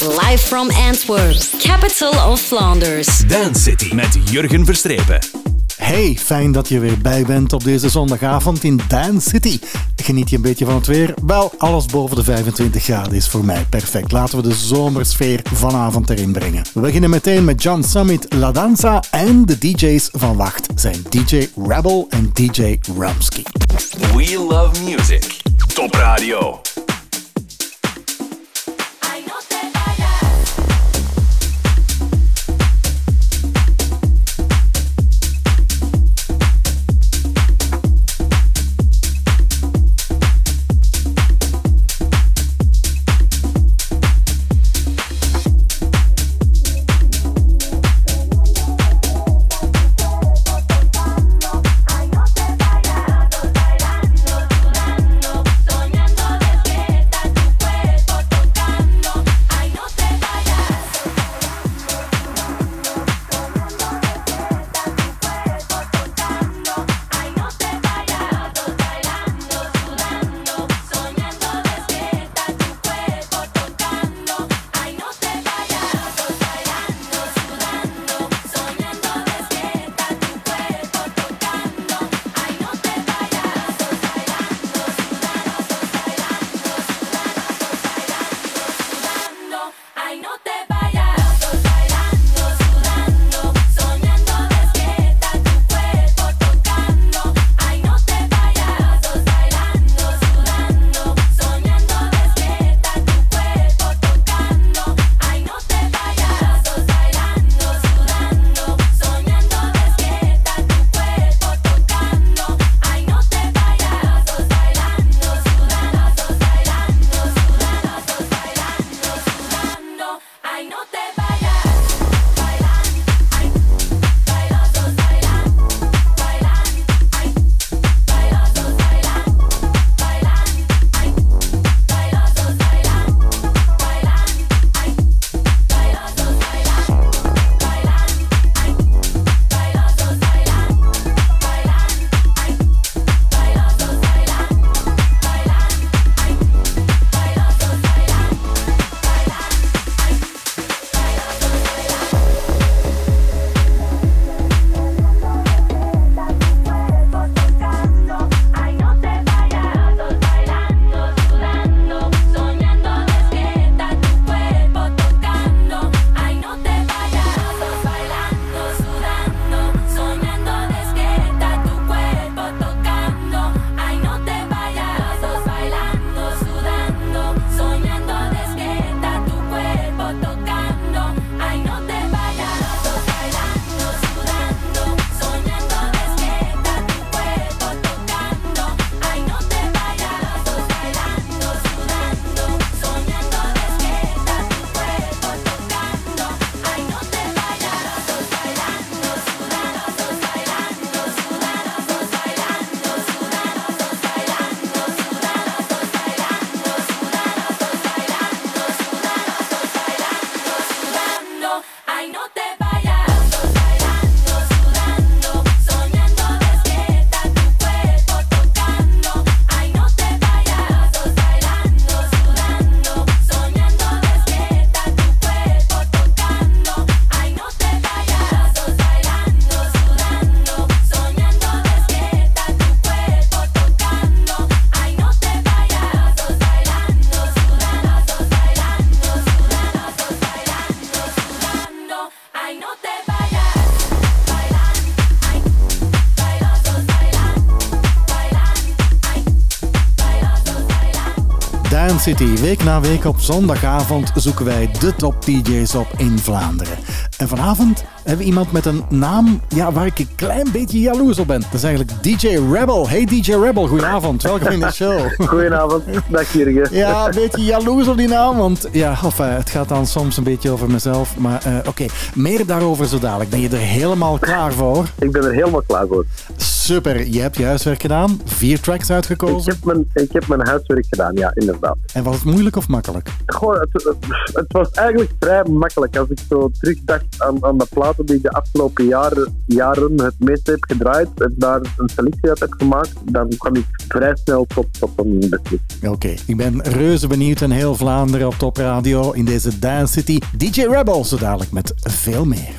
Live from Antwerp, capital of Flanders. Dance City met Jurgen Verstrepen. Hey, fijn dat je weer bij bent op deze zondagavond in Dance City. Geniet je een beetje van het weer? Wel, alles boven de 25 graden is voor mij perfect. Laten we de zomersfeer vanavond erin brengen. We beginnen meteen met John Summit, La Danza en de DJ's van Wacht zijn DJ Rebel en DJ Rumsky. We love music. Top radio. City. Week na week op zondagavond zoeken wij de top DJ's op in Vlaanderen. En vanavond hebben we iemand met een naam ja, waar ik een klein beetje jaloers op ben. Dat is eigenlijk DJ Rebel. Hey DJ Rebel, goedenavond. Welkom in de show. Goedenavond, dag Jurgen. Ja, een beetje jaloers op die naam, want ja, of, uh, het gaat dan soms een beetje over mezelf. Maar uh, oké, okay. meer daarover zo dadelijk. Ben je er helemaal klaar voor? Ik ben er helemaal klaar voor. Super, je hebt je huiswerk gedaan, vier tracks uitgekozen. Ik heb mijn, ik heb mijn huiswerk gedaan, ja, inderdaad. En was het moeilijk of makkelijk? Goh, het, het, het was eigenlijk vrij makkelijk. Als ik zo terugdacht aan, aan de platen die ik de afgelopen jaren, jaren het meeste heb gedraaid en daar een selectie uit heb gemaakt, dan kwam ik vrij snel tot, tot een beslissing. Oké, ik ben reuze benieuwd en heel Vlaanderen op Top Radio in deze Dance City. DJ Rebel zo dadelijk met veel meer.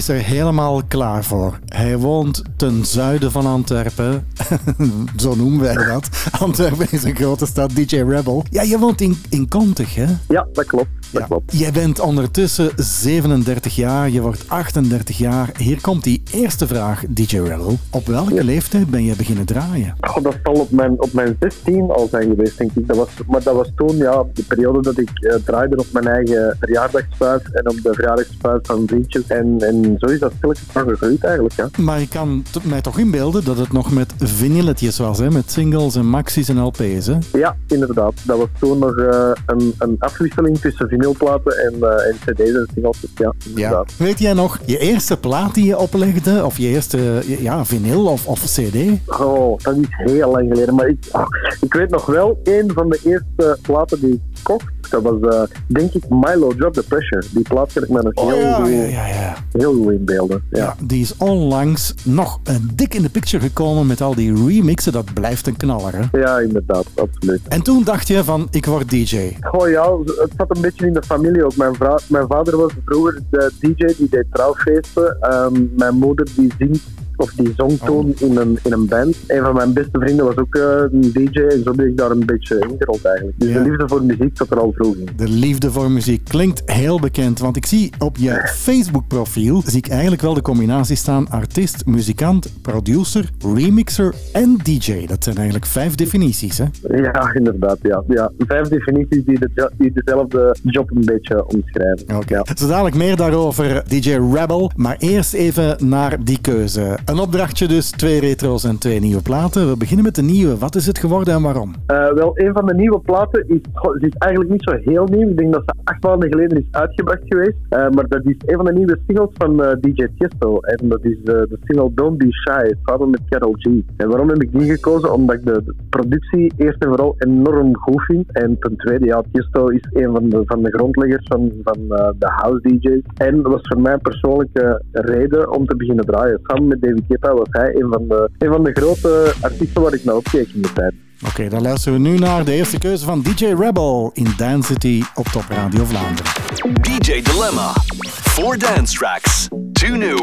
Is er helemaal klaar voor. Hij woont ten zuiden van Antwerpen. Zo noemen wij dat. Antwerpen is een grote stad. DJ Rebel. Ja, je woont in, in Kontig, hè? Ja, dat klopt. Dat Ja. klopt. Jij bent ondertussen 37 jaar, je wordt 38 jaar. Hier komt die eerste vraag, DJ Rebel. Op welke leeftijd ben je beginnen draaien? Goh, dat zal op mijn, op mijn 16 al zijn geweest, denk ik. Dat was, maar dat was toen ja, de periode dat ik eh, draaide op mijn eigen verjaardagspuis en op de verjaardagspuis van vriendjes. En, en zo is dat stilletjes van gegroeid eigenlijk. Ja. Maar je kan mij toch inbeelden dat het nog met vinylletjes was, hè? met singles en maxis en LP's. Hè? ja, inderdaad. Dat was toen nog eh, een, een afwisseling tussen vinylplaten en, eh, en cd's en singles. Ja, inderdaad. Weet jij nog je eerste plaat die je oplegde? Of je eerste ja, vinyl of, of cd? Oh, dat is heel lang geleden. Maar ik, ah, ik weet nog wel, een van de eerste platen die ik kocht, dat was eh, denk ik Milo Drop the Pressure. Die plaat kan ik me nog Oh heel, ja, goed, ja, ja, ja. heel goed inbeelden. Ja. Ja, die is onlangs nog eh, dik in de picture gekomen met al die remixen. Dat blijft een knaller, hè? Ja, inderdaad, absoluut. En toen dacht je van, ik word DJ. Oh ja, het zat een beetje in de familie ook. Mijn, vrou- mijn vader was vroeger de DJ die deed trouwfeesten. Ehm, mijn moeder die zingt of die zong toen in, een, in een band. Een van mijn beste vrienden was ook eh, een DJ en zo ben ik daar een beetje ingerold eigenlijk. Dus Ja. de liefde voor muziek zat er al vroeg in. De liefde voor muziek klinkt heel bekend, want ik zie op je Facebook-profiel zie ik eigenlijk wel de combinatie staan artiest, muzikant, producer, remixer en DJ. Dat zijn eigenlijk vijf definities, hè? Ja, inderdaad. Ja. Ja. Vijf definities die, de, die dezelfde job een beetje omschrijven. Oké. Ja. Zo dadelijk meer daarover, DJ Rebel. Maar eerst even naar die keuze. Een opdrachtje dus, twee retro's en twee nieuwe platen. We beginnen met de nieuwe. Wat is het geworden en waarom? Eh, wel, een van de nieuwe platen is, is eigenlijk niet zo heel nieuw. Ik denk dat ze acht maanden geleden is uitgebracht geweest. Eh, maar dat is een van de nieuwe singles van eh, DJ Tiesto. En dat is de single Don't Be Shy, samen met Carol G. En waarom heb ik die gekozen? Omdat ik de, productie eerst en vooral enorm goed vind. En ten tweede, ja, Tiesto is een van de, van de grondleggers van, van de house DJ's. En dat was voor mij een persoonlijke reden om te beginnen draaien. Samen met David Was hij een van de, een van de grote artiesten waar ik naar opkeek in de tijd. Oké, dan luisteren we nu naar de eerste keuze van DJ Rebel in Dance City op Top Radio Vlaanderen. DJ Dilemma. Four dance tracks. Two new,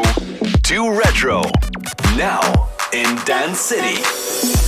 two retro. Now in Dance City.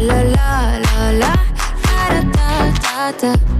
la, la la la. La da da, da da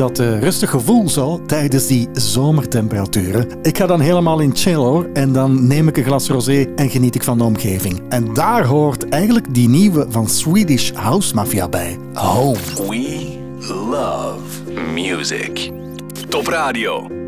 dat eh, rustig gevoel zo tijdens die zomertemperaturen? Ik ga dan helemaal in chill hoor. En dan neem ik een glas rosé en geniet ik van de omgeving. En daar hoort eigenlijk die nieuwe van Swedish House Mafia bij. Home. We love music. Top Radio.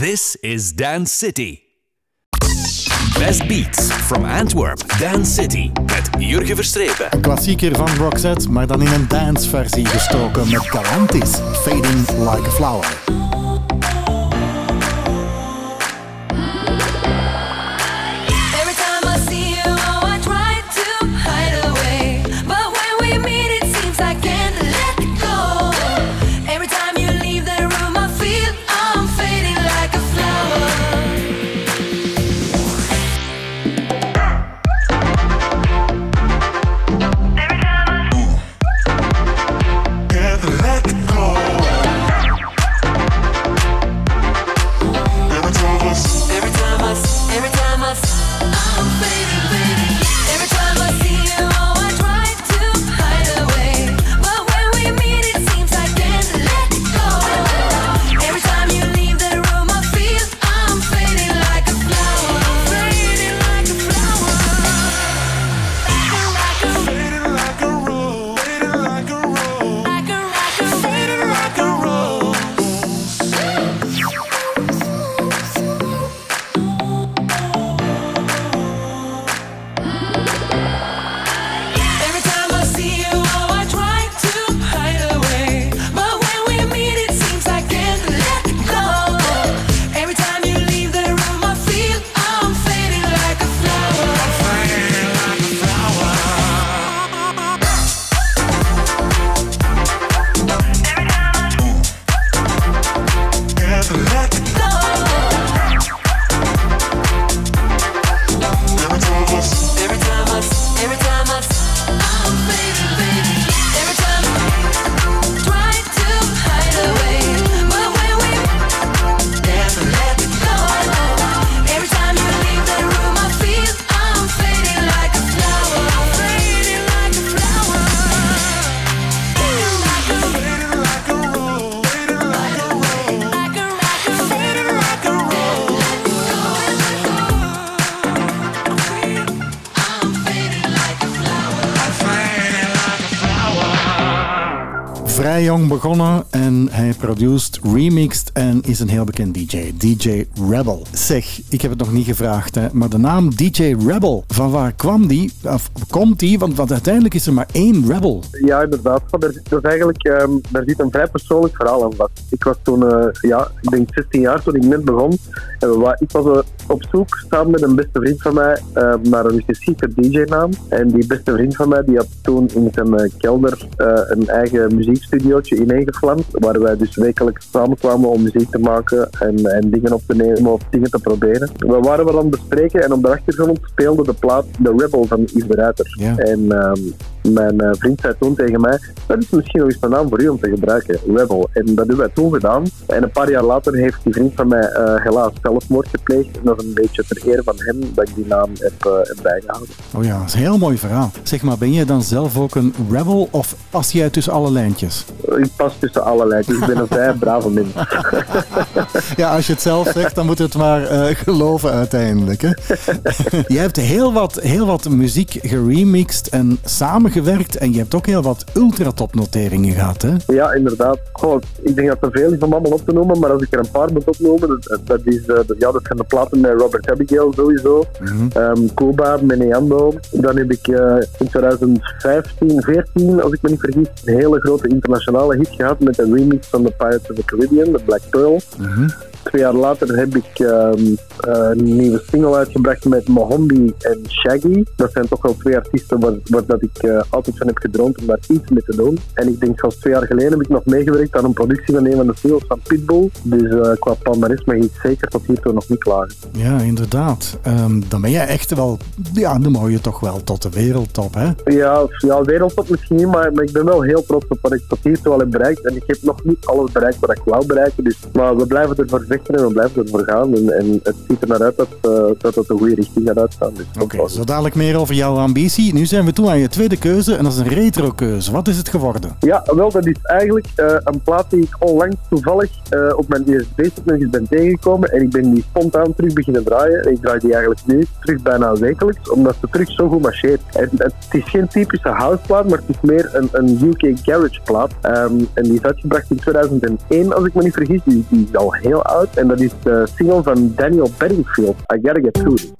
This is Dance City. Best beats from Antwerp, Dance City. Met Jurgen Verstrepen. Klassieker van Roxette, maar dan in een danceversie gestoken met Galantis. Fading like a flower. Jong begonnen en hij produced, remixed en is een heel bekend DJ. DJ Rebel. Zeg, ik heb het nog niet gevraagd, hè, maar de naam DJ Rebel, van waar kwam die? Of komt die? Want, want uiteindelijk is er maar één Rebel. Ja, inderdaad. Maar er, dus eigenlijk, ehm, daar zit een vrij persoonlijk verhaal aan vast. Ik was toen, eh, ja, ik denk 16 jaar toen ik net begon. En ik was eh, op zoek samen met een beste vriend van mij eh, naar een specifieke DJ-naam. En die beste vriend van mij die had toen in zijn eh, kelder eh, een eigen muziekstudiootje ineengevlamd. Waar wij dus wekelijks samenkwamen om muziek te maken en, en dingen op te nemen of dingen te proberen. We waren wel aan het bespreken en op de achtergrond speelde de plaat The Rebel van Yves de Ruiter. Ja. En ehm, mijn eh, vriend zei toen tegen mij, dat is misschien nog eens een naam voor u om te gebruiken, Rebel. En dat hebben wij toen gedaan. En een paar jaar later heeft die vriend van mij eh, helaas zelfmoord gepleegd. En dat is een beetje ter ere van hem dat ik die naam heb, heb bijgehouden. Oh ja, dat is een heel mooi verhaal. Zeg maar, ben jij dan zelf ook een Rebel of pas jij tussen alle lijntjes? Ik pas tussen allerlei, dus ik ben een vrij brave mens. Ja, als je het zelf zegt, dan moet het maar geloven uiteindelijk. Hè? je hebt heel wat, heel wat muziek geremixed en samengewerkt. En je hebt ook heel wat ultratop-noteringen gehad. Hè? Ja, inderdaad. Goh, ik denk dat er veel is om allemaal op te noemen, maar als ik er een paar moet opnoemen, dat, dat, is, eh, ja, dat zijn de platen met Robert Abigail sowieso. Ehm, Cuba, Meneando. Dan heb ik eh, in 2015, 14, als ik me niet vergis, een hele grote internationale hit gehad met een remix van de Pirates of the Caribbean, de Black Pearl. Twee jaar later heb ik ehm, eh, een nieuwe single uitgebracht met Mohombi en Shaggy. Dat zijn toch wel twee artiesten waar, waar dat ik eh, altijd van heb gedroomd om daar iets mee te doen. En ik denk zelfs twee jaar geleden heb ik nog meegewerkt aan een productie van een van de singles van Pitbull. Dus uh, qua palmares mag ik zeker tot hiertoe nog niet klagen. Ja, inderdaad. Ehm, dan ben jij echt wel, ja, dan je toch wel tot de wereldtop, hè? Ja, ja wereldtop misschien niet, maar, maar ik ben wel heel trots op wat ik tot hiertoe al heb bereikt. En ik heb nog niet alles bereikt wat ik wou bereiken. Dus, maar we blijven ervoor vechten en we blijven ervoor gaan. En, en het ziet er naar uit dat, uh, dat het de goede richting gaat uitstaan. Dus Oké, okay, zo dadelijk meer over jouw ambitie. Nu zijn we toe aan je tweede keuze en dat is een retro keuze. Wat is het geworden? Ja, wel, dat is eigenlijk uh, een plaat die ik onlangs toevallig uh, op mijn nog eens ben tegengekomen. En ik ben die spontaan terug beginnen draaien. En ik draai die eigenlijk nu terug bijna wekelijks, omdat ze terug zo goed marcheert. En, het is geen typische houseplaat, maar het is meer een, een UK garage plaat. Um, en die is uitgebracht in 2001, als ik me niet vergis. Die, die is al heel oud. En dat is de single van Daniel Bedingfield. I Gotta Get Through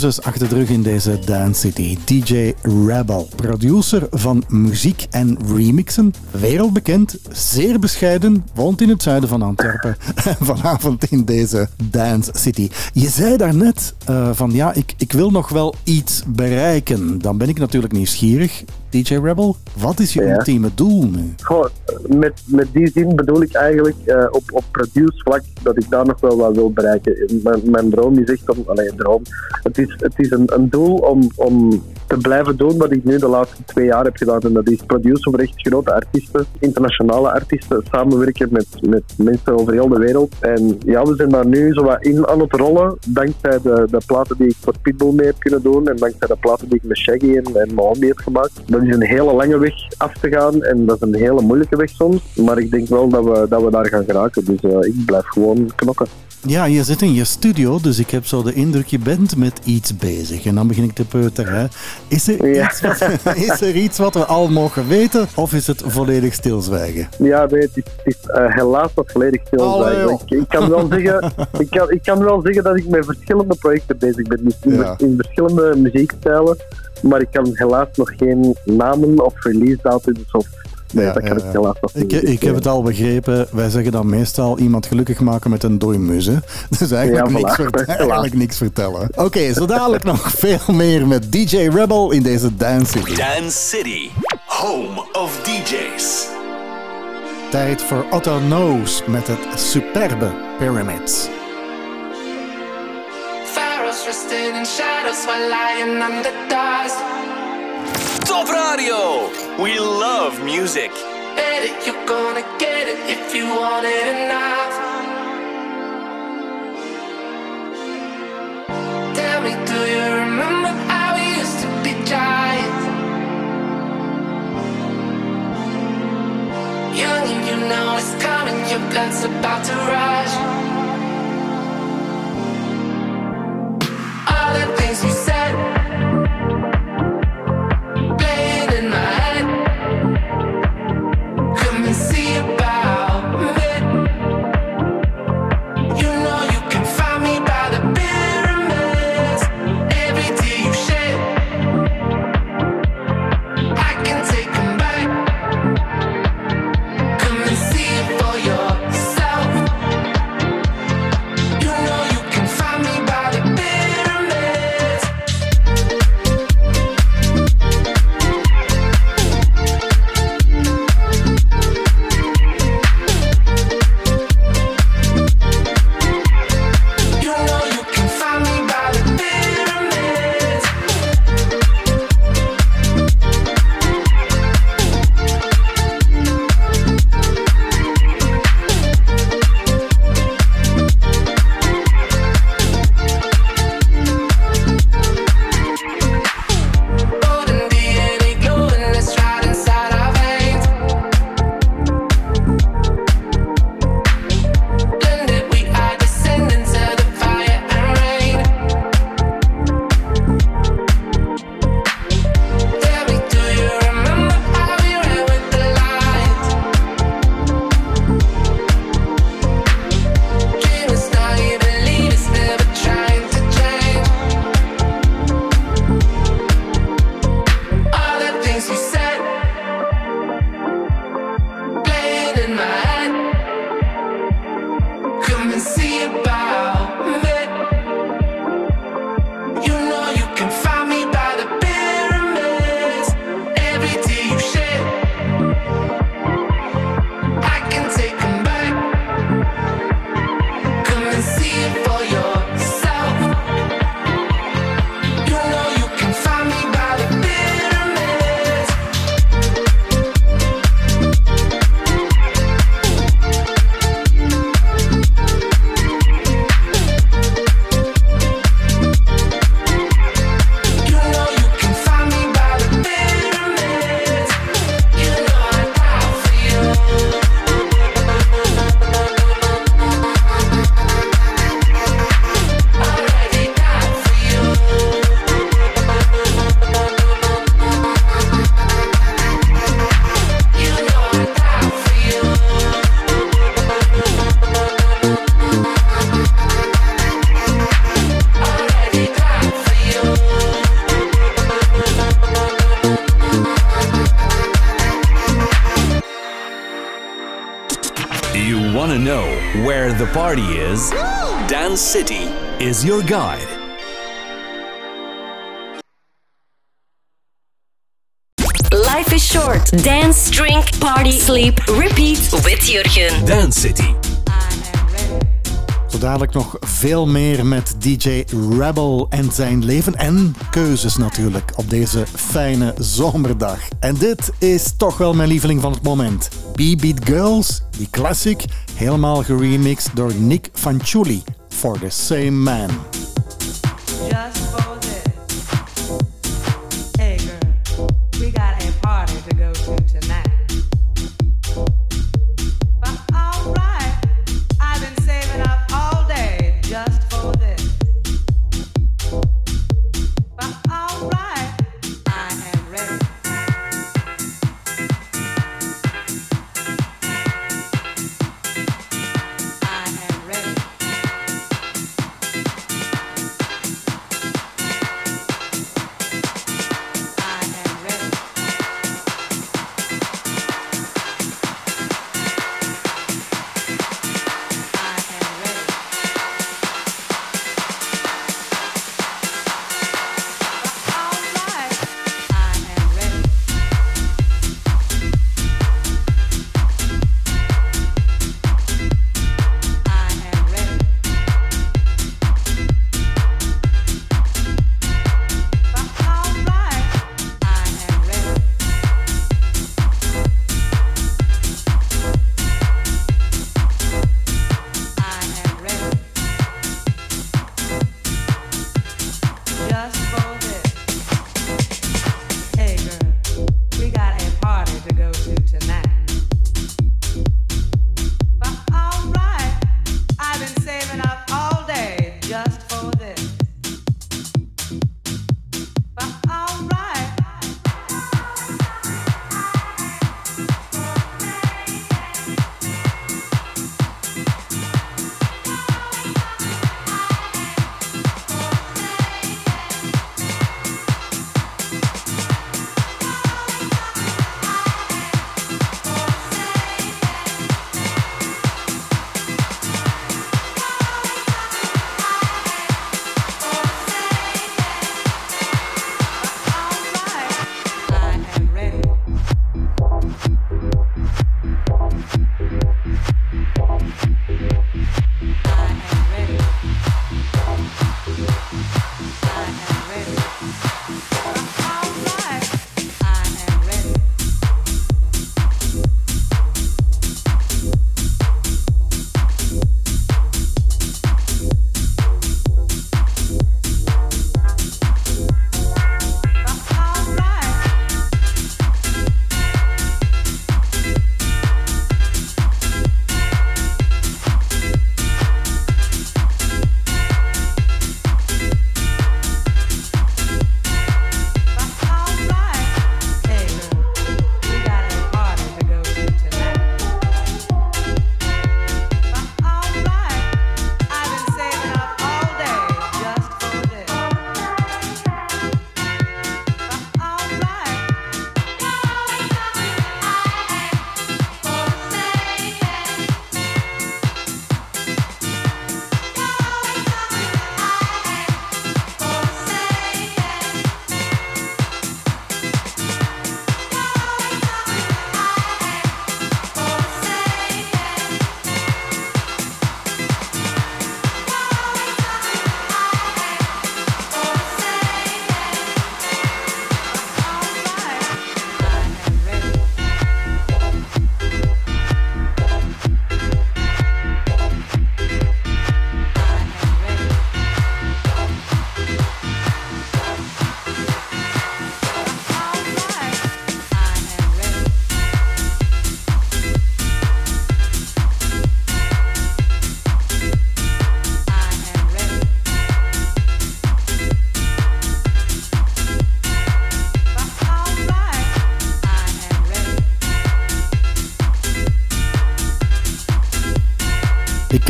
twee keuzes achter de in deze Dance City. DJ Rebel, producer van muziek en remixen, wereldbekend, zeer bescheiden, woont in het zuiden van Antwerpen. Vanavond in deze Dance City. Je zei daarnet uh, van ja, ik, ik wil nog wel iets bereiken. Dan ben ik natuurlijk nieuwsgierig. DJ Rebel, wat is je ja. ultieme doel nu? Goh, met, met die zin bedoel ik eigenlijk uh, op, op produce vlak dat ik daar nog wel wat wil bereiken. Mijn, mijn droom is echt om, alleen droom, het is, het is een, een doel om, om te blijven doen wat ik nu de laatste twee jaar heb gedaan. En dat is produceren voor echt grote artiesten, internationale artiesten, samenwerken met, met mensen over heel de wereld. En ja, we zijn daar nu zo wat in aan het rollen, dankzij de, de platen die ik voor Pitbull mee heb kunnen doen en dankzij de platen die ik met Shaggy en, en Mohammed heb gemaakt. Dat is een hele lange weg af te gaan en dat is een hele moeilijke weg soms. Maar ik denk wel dat we, dat we daar gaan geraken. Dus uh, ik blijf gewoon knokken. Ja, je zit in je studio, dus ik heb zo de indruk, je bent met iets bezig. En dan begin ik te peuteren. Is er, iets wat, is er iets wat we al mogen weten, of is het volledig stilzwijgen? Ja, nee, het is, het is uh, helaas nog volledig stilzwijgen. Ik, ik, kan wel zeggen, ik, kan, ik kan wel zeggen dat ik met verschillende projecten bezig ben. Dus in, ja. in verschillende muziekstijlen. Maar ik kan helaas nog geen namen of release datums of Nee, ja, dat kan ik helaas ik, ik heb het al begrepen. Wij zeggen dan meestal iemand gelukkig maken met een dooimuze. Dus eigenlijk, niks, eigenlijk niks vertellen. Oké, okay, zo dadelijk nog veel meer met DJ Rebel in deze Dance City. Dance City, home of DJs. Tijd voor Otto Knows met het superbe Pyramids. Pharaohs resting in shadows while lying under dust. Top Radio. We love music. Bet it, you're gonna get it if you want it enough. Tell me, do you remember how we used to be giants? Young and you know it's coming, your blood's about to rush. All the things you said. City is your guide. Life is short. Dance, drink, party, sleep, repeat with Jurgen. Dance City. Zo dadelijk nog veel meer met DJ Rebel en zijn leven en keuzes natuurlijk op deze fijne zomerdag. En dit is toch wel mijn lieveling van het moment. B-Beat Girls, die classic, helemaal geremixed door Nick Fanciulli for the Same Man.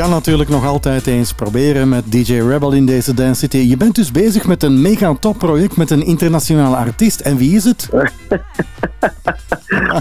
Kan natuurlijk nog altijd eens proberen met DJ Rebel in deze Dance City. Je bent dus bezig met een mega top project met een internationale artiest. En wie is het?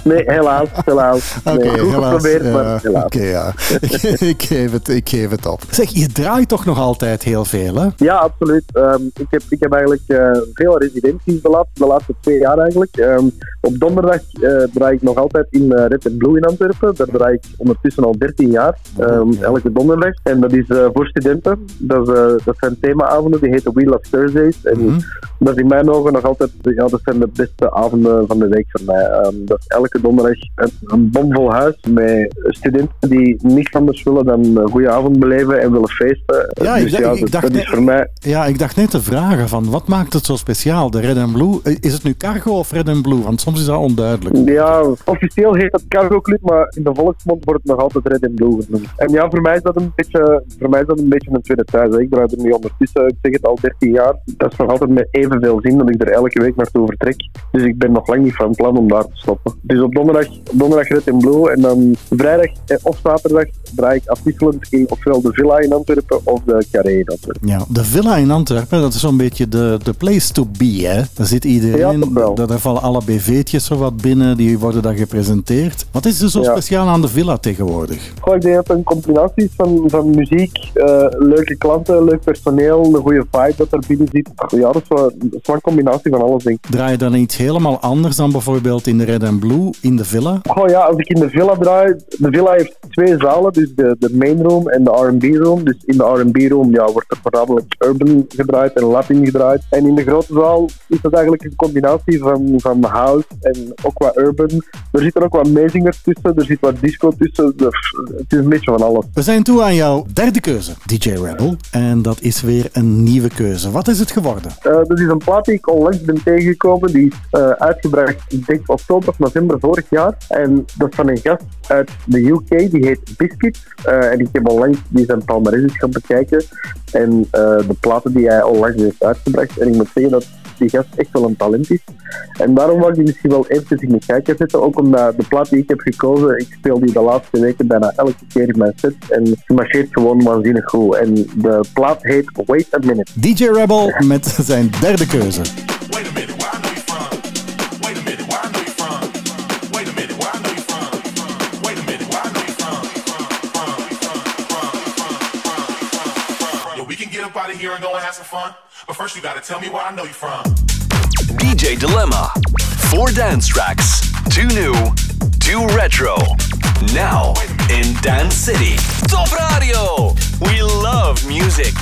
Nee, helaas, helaas. Oké, nee, goed helaas. geprobeerd, ja. maar helaas. Oké, ja. ik, geef het, ik geef het op. Zeg, je draait toch nog altijd heel veel, hè? Ja, absoluut. Ehm, ik, heb, ik heb eigenlijk eh, veel residenties de laatste, de laatste twee jaar eigenlijk. Ehm, op donderdag eh, draai ik nog altijd in eh, Red Blue in Antwerpen. Daar draai ik ondertussen al 13 jaar, ehm, elke donderdag. En dat is eh, voor studenten. Dat, is, eh, dat zijn themaavonden, die heten We Love Thursdays. En dat is in mijn ogen nog altijd, ja, dat zijn de beste avonden van de week voor mij. Ehm, dat is elke donderdag een, bomvol huis met studenten die niks anders willen dan een goede avond beleven en willen feesten. Ja, ik dus ja, ik dat, dacht dat net- is voor mij Ja, ik dacht net te vragen van, wat maakt het zo speciaal, de Red and Blue? Eh, Is het nu cargo of Red and Blue? Want soms is dat onduidelijk. Ja, officieel heet het Cargo Club, maar in de volksmond wordt het nog altijd Red and Blue genoemd. En ja, voor mij is dat een beetje, voor mij is dat een, beetje een tweede thuis. hè. Ik draai er nu ondertussen, ik zeg het al 13 jaar. Dat is nog altijd met evenveel zin dat ik er elke week naartoe vertrek. Dus ik ben nog lang niet van plan om daar te stoppen. Dus op donderdag, donderdag Red and Blue en dan vrijdag eh, of zaterdag draai ik afwisselend in ofwel de Villa in Antwerpen of de Carré in Antwerpen. Ja, de villa in Antwerpen, dat is zo'n beetje de, de place to be, hè? Daar zit Ja, iedereen, wel. daar, daar vallen alle BV'tjes zo wat binnen, die worden dan gepresenteerd. Wat is er zo Ja. speciaal aan de villa tegenwoordig? Goh, ik denk dat het een combinatie is van, van muziek, eh, leuke klanten, leuk personeel, een goede vibe dat er binnen zit. Ja, dat is wel, dat is een combinatie van alles, denk ik. Draai je dan iets helemaal anders dan bijvoorbeeld in de Red and Blue, in de villa? Goh, ja, als ik in de villa draai, de villa heeft twee zalen, dus de, de main room en de R&B room. Dus in de R&B room ja, wordt er voornamelijk urban gedraaid en Latin gedraaid. En in de grote zaal is dat eigenlijk een combinatie van, van house en ook wat urban. Er zitten ook wat meezingers tussen, er zit wat disco tussen. Er- het is een beetje van alles. We zijn toe aan jouw derde keuze, DJ Rebel. En dat is weer een nieuwe keuze. Wat is het geworden? Eh, dat is een plaat die ik onlangs ben tegengekomen. Die is eh, uitgebracht, ik oktober november vorig jaar. En dat is van een gast uit de UK, die heet Biscuit. Eh, en ik heb onlangs die zijn palmarès gaan bekijken. En eh, de platen die hij onlangs heeft uitgebracht. En ik moet zeggen dat die gast echt wel een talent is. En daarom wil ik die misschien wel eventjes in de kijker zetten. Ook omdat de plaat die ik heb gekozen, ik speel die de laatste weken bijna elke keer in mijn set. En die marcheert gewoon waanzinnig goed. En de plaat heet Wait a Minute. DJ Rebel met zijn derde keuze. Wait a minute, up out of here and go and have some fun. But first, you gotta tell me where I know you from. DJ Dilemma. Four dance tracks. Two new, two retro. Now in Dance City. Top Radio. We love music.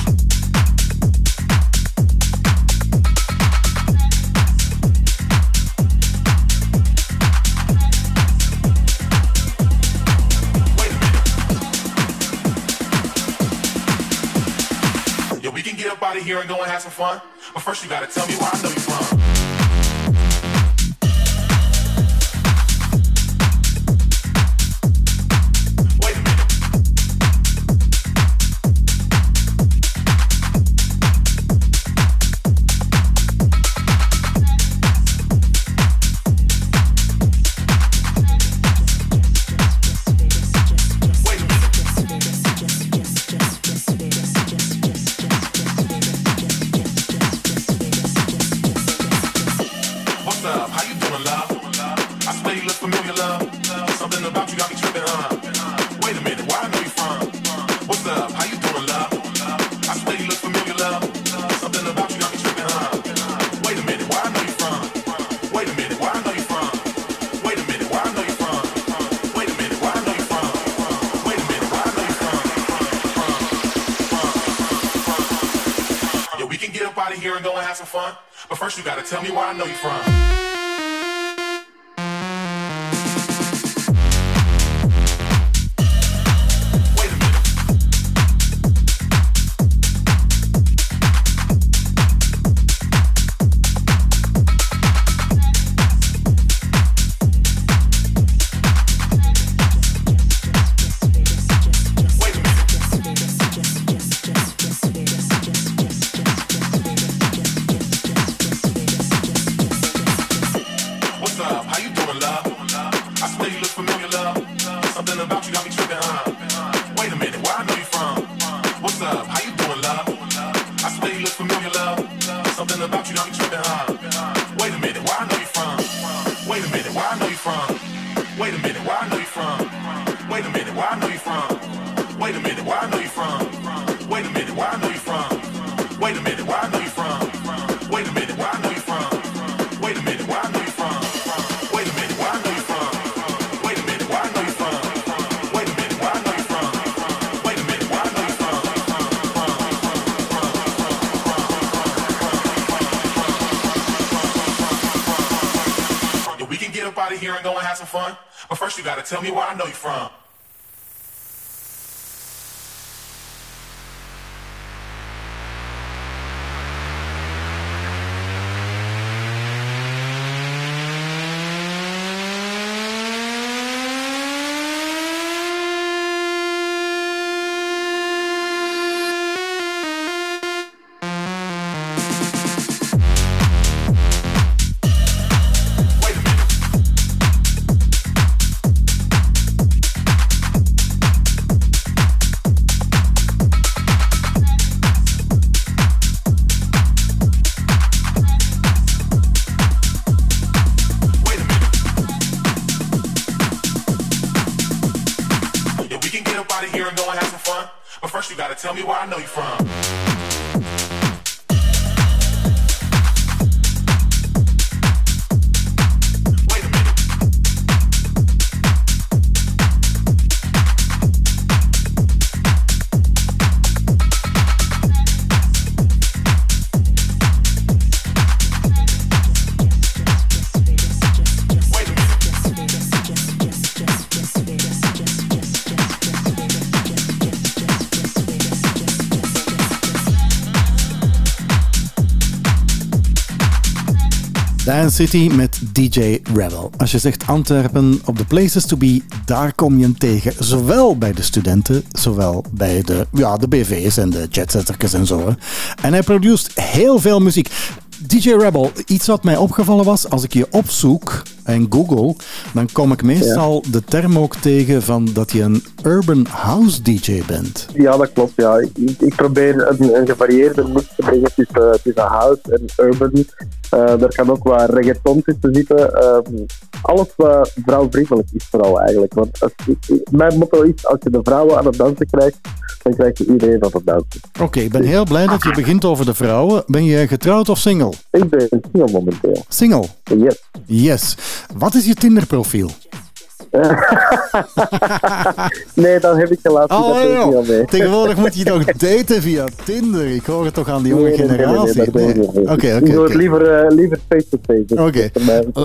Here and go and have some fun. But first, you gotta tell me where I know you from. Tell me where City met DJ Rebel. Als je zegt Antwerpen op de places to be, daar kom je hem tegen. Zowel bij de studenten, zowel bij de, ja, de BV's en de jetsetterkes en zo. En hij produceert heel veel muziek. DJ Rebel, iets wat mij opgevallen was, als ik je opzoek en google, dan kom ik meestal de term ook tegen van dat je een urban house DJ bent. Ja, dat klopt. Ja. Ik, ik probeer een, een gevarieerde mix te brengen tussen, tussen house en urban. Eh er kan ook wat reggaeton tussen zitten. Ehm, alles wat vrouwvriendelijk is vooral eigenlijk. Want als, mijn motto is, als je de vrouwen aan het dansen krijgt, dan krijg je iedereen aan het dansen. Oké, ik ben heel blij dat je begint over de vrouwen. Ben je getrouwd of single? Ik ben single momenteel. Single. Yes. Yes. Wat is je Tinder-profiel? Nee, dan heb ik gelaten. Oh, dat niet al mee. Tegenwoordig moet je toch daten via Tinder. Ik hoor het toch aan die jonge Nee, nee, nee, nee, generatie. niet. Oké, oké, doe het oké. liever, eh, liever face-to-face. Dus Oké,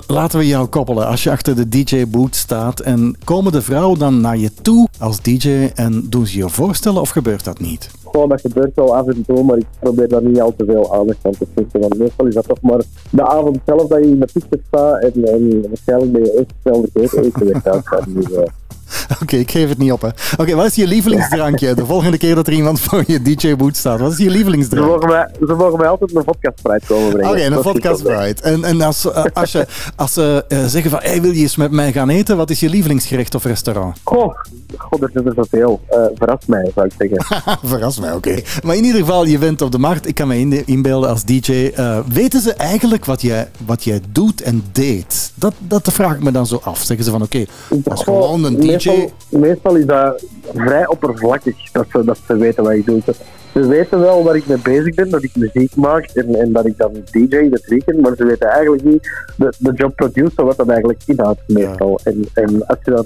laten we jou koppelen. Als je achter de DJ-boot staat en komen de vrouwen dan naar je toe als DJ en doen ze je voorstellen of gebeurt dat niet? Gewoon, dat gebeurt wel af en toe, maar ik probeer daar niet al te veel aandacht aan te schenken. Want meestal is dat toch maar de avond zelf dat je in de picture staat en, en waarschijnlijk ben je echt snel vergeten eten weg Shout out to eh, Oké, ik geef het niet op. hè. Oké, wat is je lievelingsdrankje? De volgende keer dat er iemand voor je DJ-boot staat, wat is je ze, lievelingsdrank? mogen mij, ze mogen mij altijd een vodka Sprite komen brengen. Oké, een vodka. Sprite. En, en als, eh, als, je, als ze eh, zeggen van, hey, wil je eens met mij gaan eten? Wat is je lievelingsgerecht of restaurant? Goh, god, er zijn er zoveel. Eh verras mij, zou ik zeggen. Verras mij, oké. Maar in ieder geval, je bent op de markt. Ik kan me in- inbeelden als DJ. Eh, weten ze eigenlijk wat jij, wat jij doet en deed? Dat, dat vraag ik me dan zo af. Zeggen ze van, oké, Goh, gewoon een DJ. Meestal, meestal is dat vrij oppervlakkig dat ze, dat ze weten wat ik doe. Ze, ze weten wel waar ik mee bezig ben, dat ik muziek maak en, en dat ik dan DJ het weekend, maar ze weten eigenlijk niet de, de job producer wat dat eigenlijk inhoudt meestal. En, en als je dan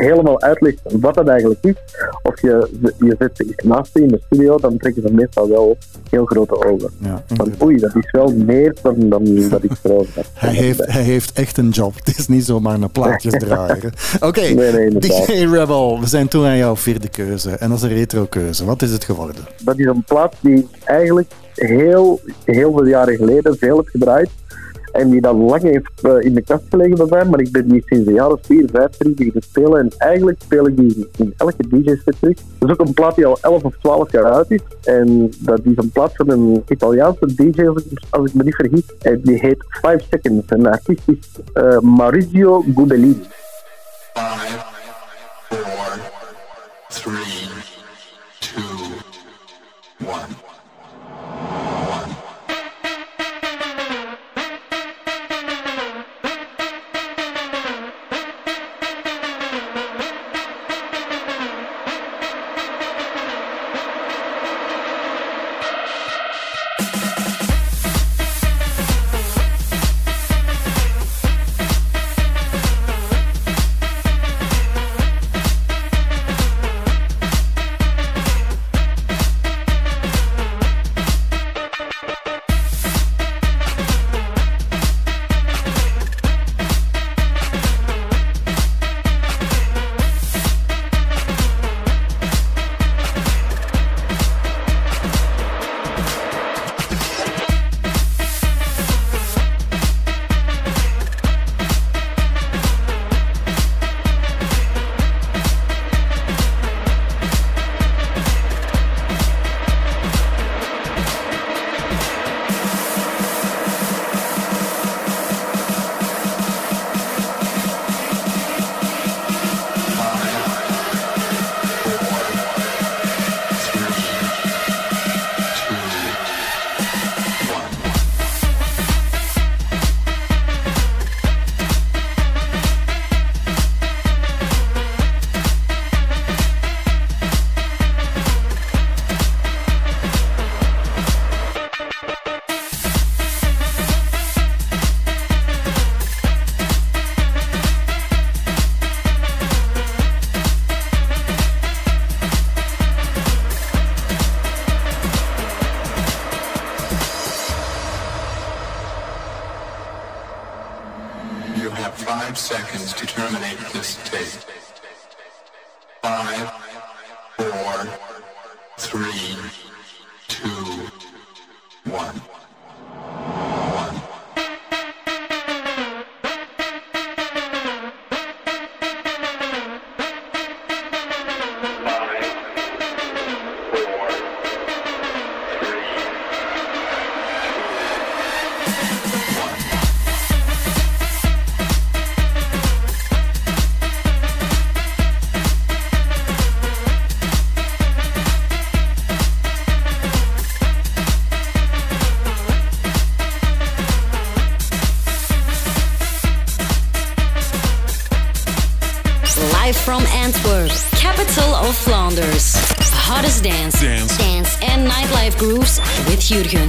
helemaal uitlegt wat dat eigenlijk is, of je, je zet ze naast je in de studio, dan trekken ze meestal wel heel grote ogen. Ja, Van oei, dat is wel meer dan, dan dat ik erover heb. Hij heeft, hij heeft echt een job. Het is niet zomaar een plaatjesdraaier. Oké, Nee, nee, inderdaad. DJ Rebel, we zijn toen aan jouw vierde keuze. En dat is een retro keuze. Wat is het geworden? dat is een plaat die eigenlijk heel, heel veel jaren geleden veel heeft gedraaid en die dat lang heeft eh, in de kast gelegen bij mij, maar ik ben die sinds de jaren 4, 5, die te spelen. En eigenlijk speel ik die in elke DJ-set terug. Dat is ook een plaat die al 11 of 12 jaar uit is. En dat is een plaat van een Italiaanse DJ, als ik me niet vergis. En die heet 5 Seconds. En de artiest is uh, Maurizio 5, 4, 3, 2, 1. Jürgen.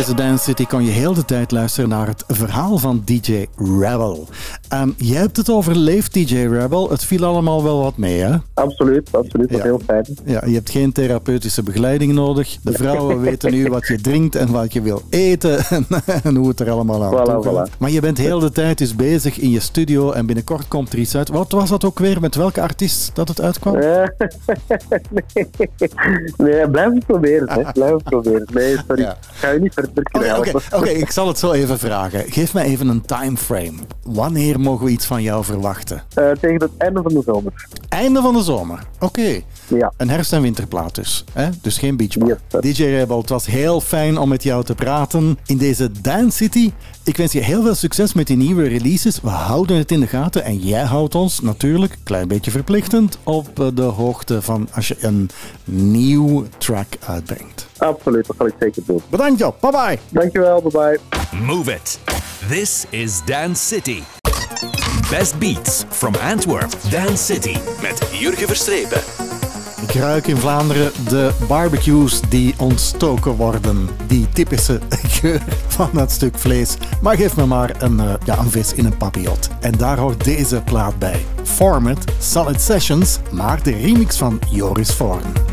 Deze Dance City kon je heel de tijd luisteren naar het verhaal van DJ Rebel. Ehm, jij hebt het overleefd, DJ Rebel. Het viel allemaal wel wat mee, hè? Absoluut, absoluut. Dat is Ja. heel fijn. Ja, je hebt geen therapeutische begeleiding nodig. De vrouwen weten nu wat je drinkt en wat je wil eten en, en hoe het er allemaal aan Voilà, toe gaat. voilà. Maar je bent heel de tijd dus bezig in je studio en binnenkort komt er iets uit. Wat was dat ook weer? Met welke artiest dat het uitkwam? Eh, nee, blijf het proberen. Hè. Blijf het proberen. Nee, sorry. Ja. Ik ga je niet verder Oké, oké, ik zal het zo even vragen. Geef mij even een timeframe. Wanneer mogen we iets van jou verwachten? Eh, tegen het einde van de zomer. Einde van de zomer. Oké. Ja. Een herfst- en winterplaat dus. Hè? Dus geen beachbar. Yes, sir. DJ Rebel, het was heel fijn om met jou te praten in deze Dance City. Ik wens je heel veel succes met die nieuwe releases. We houden het in de gaten en jij houdt ons natuurlijk, een klein beetje verplichtend, op eh, de hoogte van als je een nieuw track uitbrengt. Absoluut, dat zal ik zeker doen. Bedankt joh, bye bye. Dankjewel, bye bye. Move it. This is Dance City. Best beats from Antwerp. Dance City met Jurgen Verstrepen. Ik ruik in Vlaanderen de barbecues die ontstoken worden. Die typische geur van dat stuk vlees. Maar geef me maar een, eh, ja, een vis in een papillot. En daar hoort deze plaat bij. Format, Solid Sessions, maar de remix van Joris Voorn.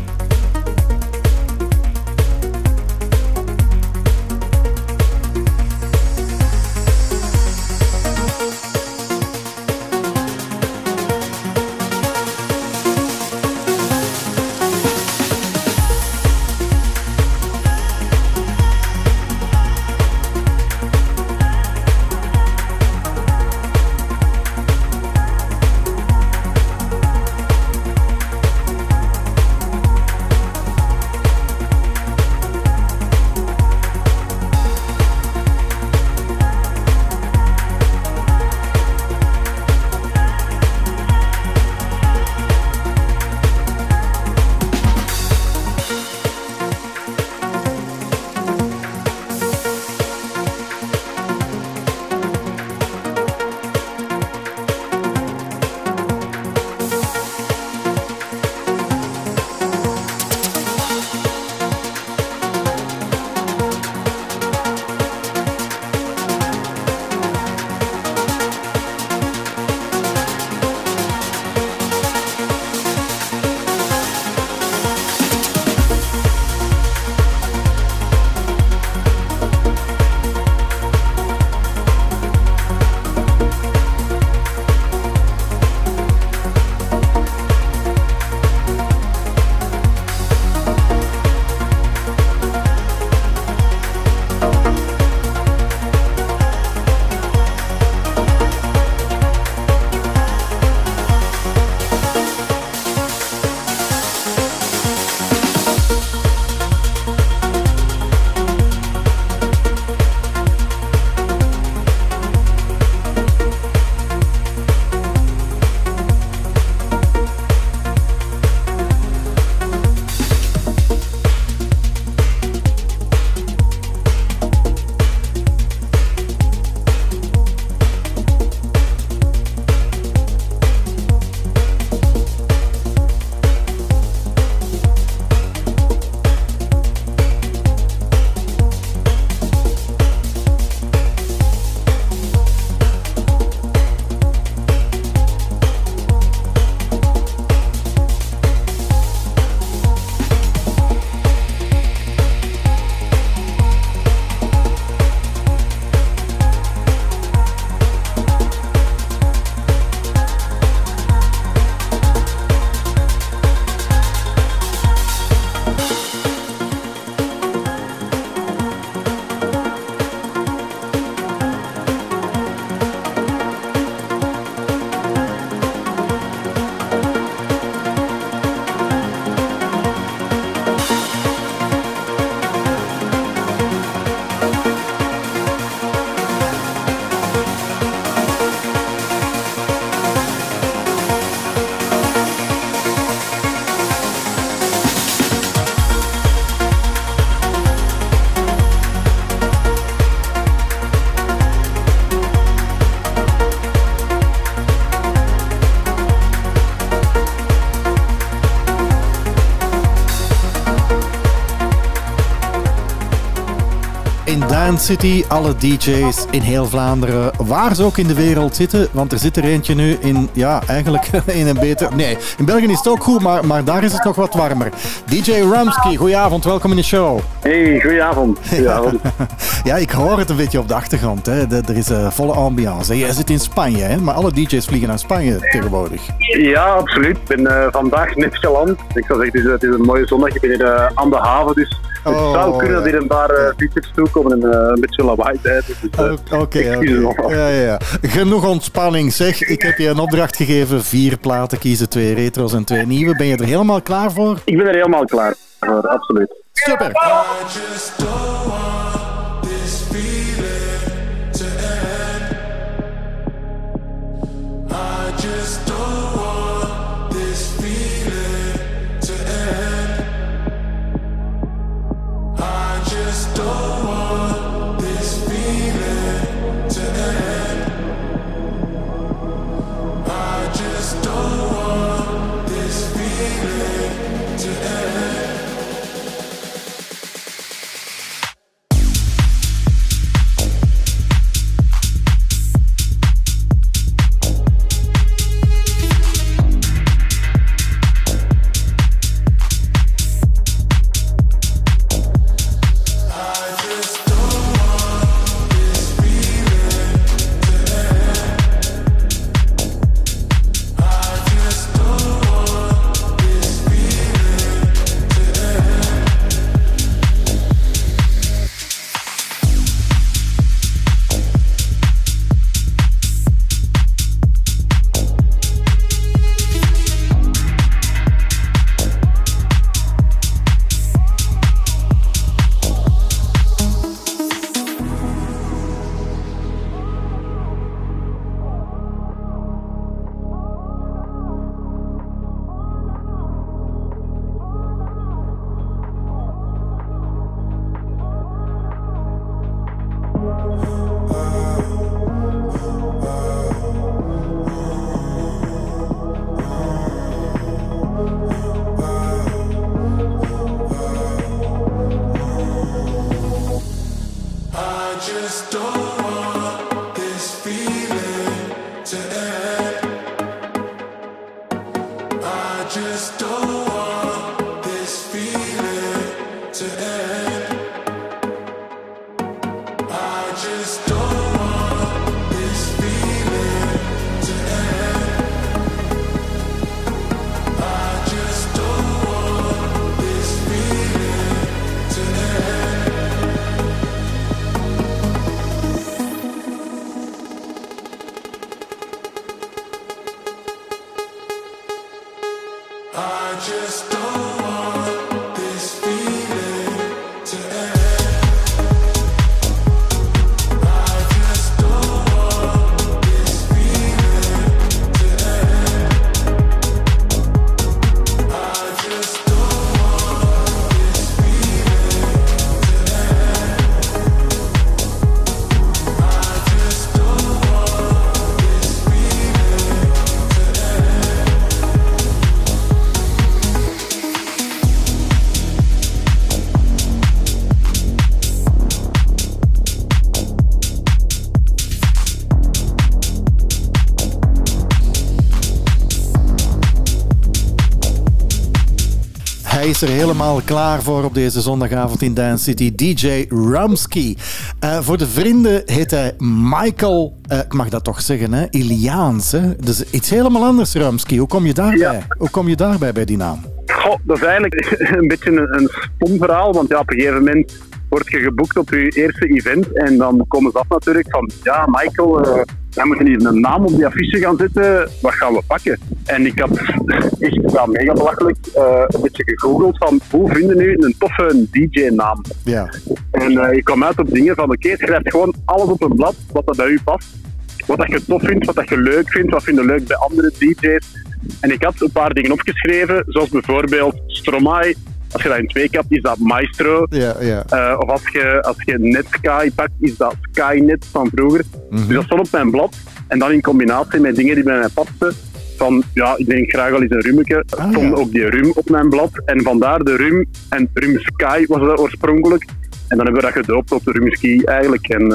Dance City. Alle DJ's in heel Vlaanderen, waar ze ook in de wereld zitten. Want er zit er eentje nu in, ja, eigenlijk in een beter... Nee, in België is het ook goed, maar, maar daar is het nog wat warmer. DJ Ramsky, goedenavond, welkom in de show. Hey, goedenavond. Goedenavond. Ja, ik hoor het een beetje op de achtergrond. Hè. De- er is een volle ambiance. Jij zit in Spanje, hè? maar alle DJ's vliegen naar Spanje tegenwoordig. ja, absoluut. Ik ben eh, vandaag net geland. Ik zou zeggen, het is, het is een mooie zondag. Ik ben hier eh, aan de haven, dus Het Oh, zou kunnen dat hier en daar eh fietsers toekomen en eh, een beetje lawaai tijd. Dus, eh, Oké, ja, ja. Genoeg ontspanning. Zeg, ik heb je een opdracht gegeven. Vier platen kiezen, twee retro's en twee nieuwe. Ben je er helemaal klaar voor? Ik ben er helemaal klaar voor, absoluut. Super. To end. Is er helemaal klaar voor op deze zondagavond in Dance City. DJ Rumsky. Eh, voor de vrienden heet hij Michael, eh, ik mag dat toch zeggen, hè? Iliaans. Hè? Dus iets helemaal anders, Rumsky. Hoe kom je daarbij? Ja. Hoe kom je daarbij bij die naam? Goh, dat is eigenlijk een beetje een, een stom verhaal, want ja, op een gegeven moment word je geboekt op je eerste event en dan komen ze af natuurlijk van, ja Michael, eh wij moeten hier een naam op die affiche gaan zetten, wat gaan we pakken? En ik had echt ja, mega belachelijk eh, een beetje gegoogeld van, hoe vinden nu een toffe DJ-naam? Ja. En eh, je kwam uit op dingen van, oké, schrijf gewoon alles op een blad wat dat bij u past. Wat dat je tof vindt, wat dat je leuk vindt, wat vind je leuk bij andere DJ's. En ik had een paar dingen opgeschreven, zoals bijvoorbeeld Stromae. Als je dat in twee kapt, is dat Maestro. Ja, ja. Eh, of als je, als je Netsky pakt, is dat Skynet van vroeger. Dus dat stond op mijn blad. En dan in combinatie met dingen die bij mij pasten. Van, ja, ik denk graag wel eens een rummetje. Ah, stond ja. ook die rum op mijn blad. En vandaar de rum. En rum Sky was dat oorspronkelijk. En dan hebben we dat gedoopt op de rum ski eigenlijk. En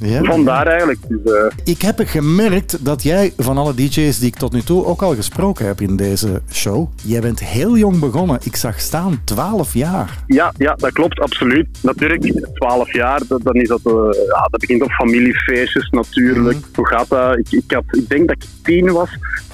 Ja. vandaar eigenlijk. Dus, eh, Ik heb gemerkt dat jij van alle DJ's die ik tot nu toe ook al gesproken heb in deze show, jij bent heel jong begonnen. Ik zag staan 12 jaar. Ja, ja, dat klopt, absoluut. Natuurlijk, 12 jaar, dat, dan is dat, eh, ja, dat begint op familiefeestjes natuurlijk. Hoe gaat dat? Ik, ik, had, ik denk dat ik tien was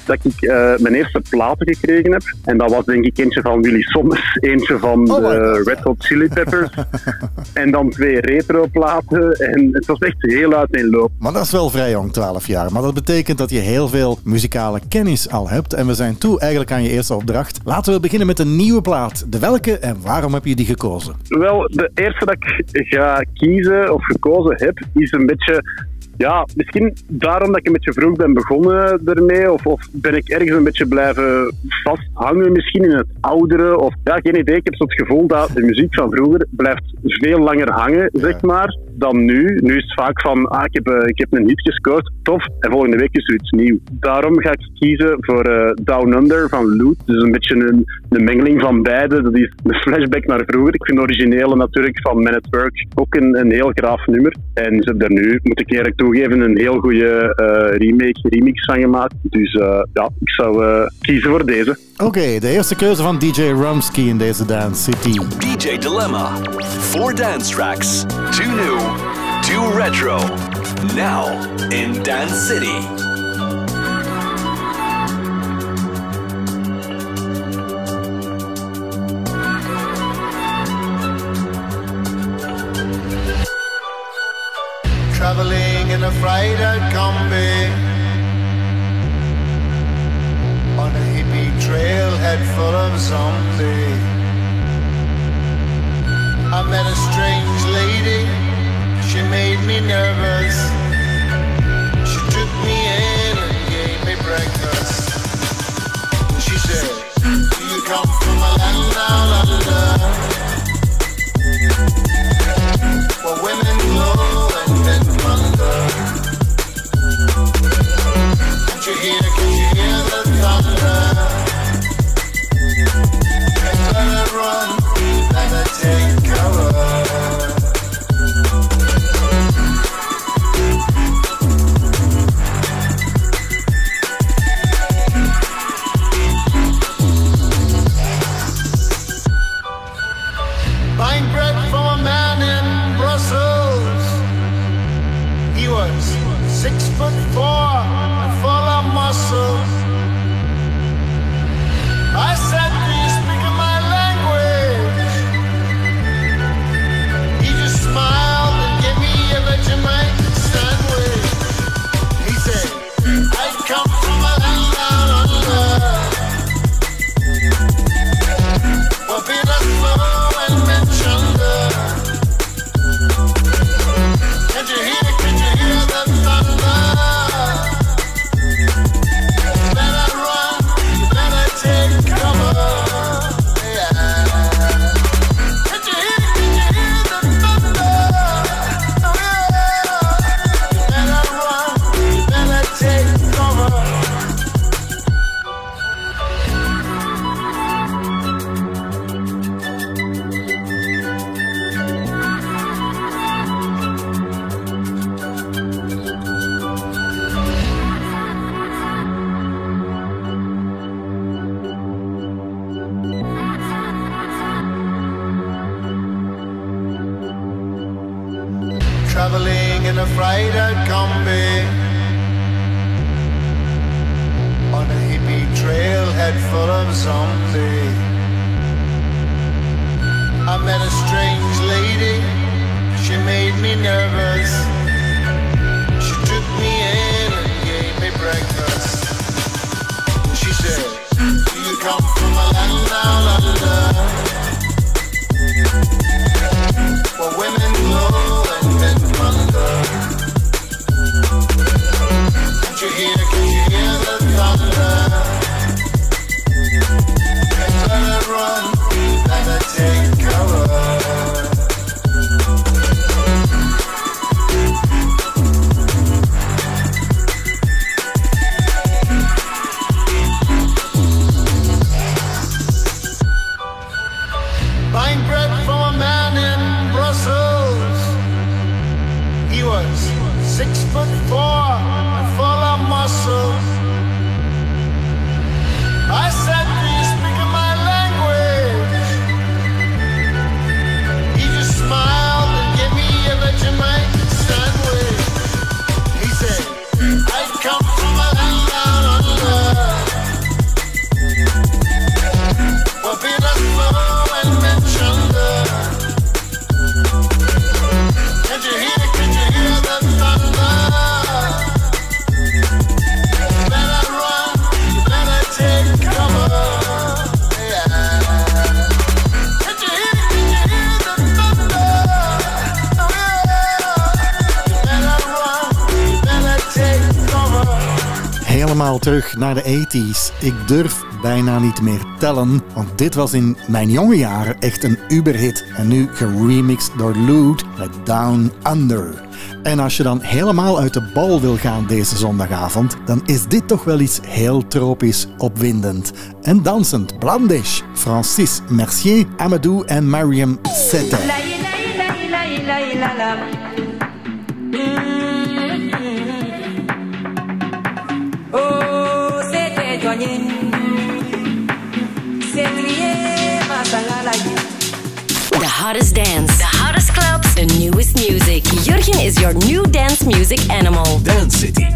dat ik eh, mijn eerste platen gekregen heb. En dat was denk ik eentje van Willy Sommers, eentje van Oh de Red Hot Chili Peppers. en dan twee retro platen. En het was echt heel uiteenlopend. Maar dat is wel vrij jong, 12 jaar. Maar dat betekent dat je heel veel muzikale kennis al hebt. En we zijn toe eigenlijk aan je eerste opdracht. Laten we beginnen met een nieuwe plaat. De welke en waarom heb je die gekozen? Wel, de eerste dat ik ga kiezen of gekozen heb, is een beetje. Ja, misschien daarom dat ik een beetje vroeg ben begonnen ermee. Of, of ben ik ergens een beetje blijven vasthangen, misschien in het oudere. Of ja, geen idee. Ik heb zo het gevoel dat de muziek van vroeger blijft veel langer hangen, zeg maar, dan nu. Nu is het vaak van, ah, ik heb, eh, ik heb een hit gescoord, tof. En volgende week is er iets nieuw. Daarom ga ik kiezen voor eh, Down Under van Loot. Dus een beetje een, een mengeling van beide. Dat is een flashback naar vroeger. Ik vind de originele natuurlijk van Man at Work ook een, een heel graaf nummer. En ze hebben er nu, moet ik eerlijk toegeven, een heel goede eh, remake, remix van gemaakt. Dus eh, ja, ik zou eh, kiezen voor deze. Oké, de eerste keuze van DJ Rumsky in deze Dance City. DJ Dilemma. Four dance tracks. Two new, two retro. Now in Dance City. Freighter combi on a hippie trailhead full of zombies. I met a strange lady, she made me nervous. She took me in and gave me breakfast. She said, Do you come from a land down under? Where women glow and men wonder. Can you hear the thunder? Better run, terug naar de 80s. Ik durf bijna niet meer tellen, want dit was in mijn jonge jaren echt een uberhit. En nu geremixed door Lude met Down Under. En als je dan helemaal uit de bal wil gaan deze zondagavond, dan is dit toch wel iets heel tropisch opwindend. En dansend, Blandish, Francis Mercier, Amadou en Mariam Sette. The hottest dance, the hottest clubs, the newest music. Jurgen is your new dance music animal. Dance City.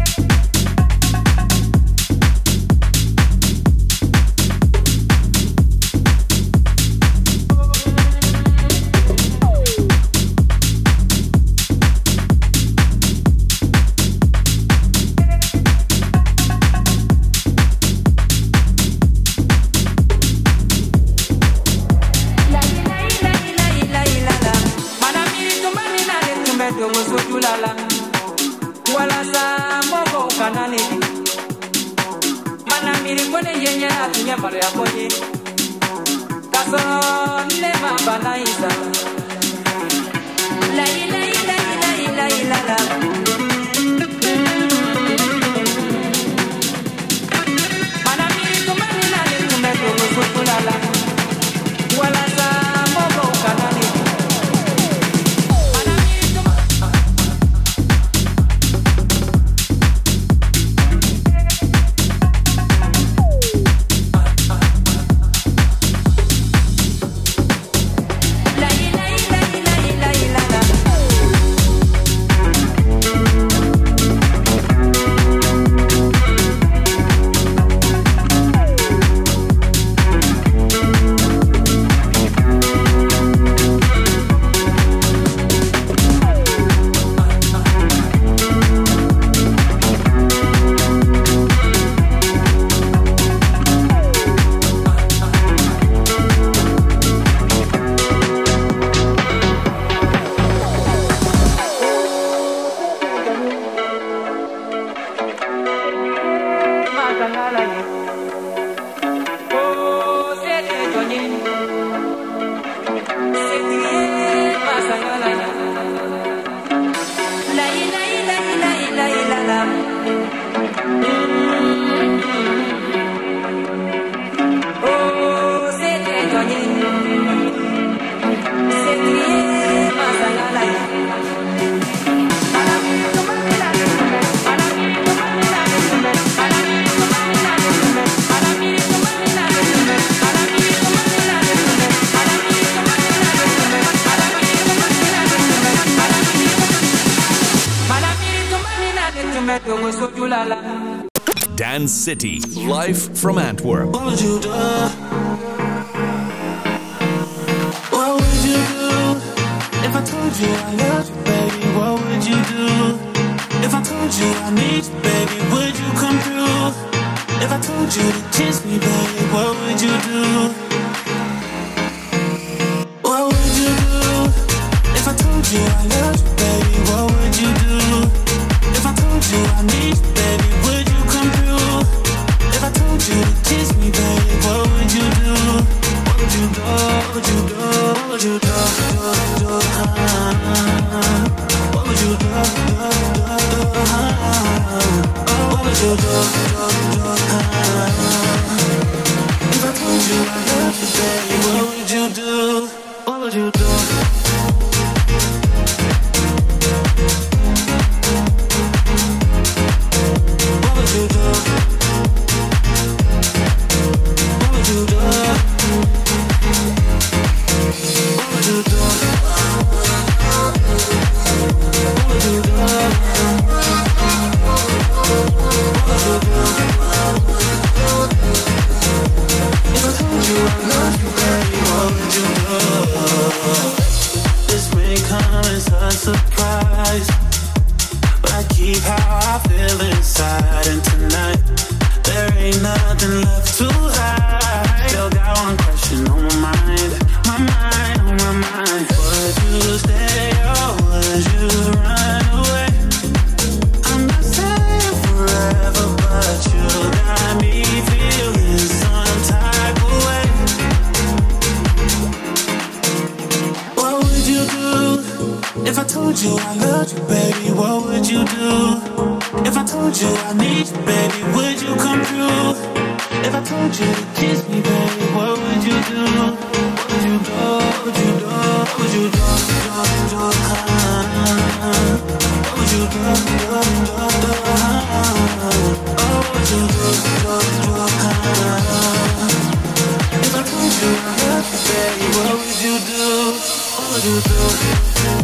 City, live from Antwerp. Told you I need you, baby, would you come through? If I told you to kiss me, baby, what would you do? What would you do? Would you do? Would you do? do, do, ah? What would you do? do, do, do, ah? Oh, would you do? do, do, ah? You you, what would you do? What would you do?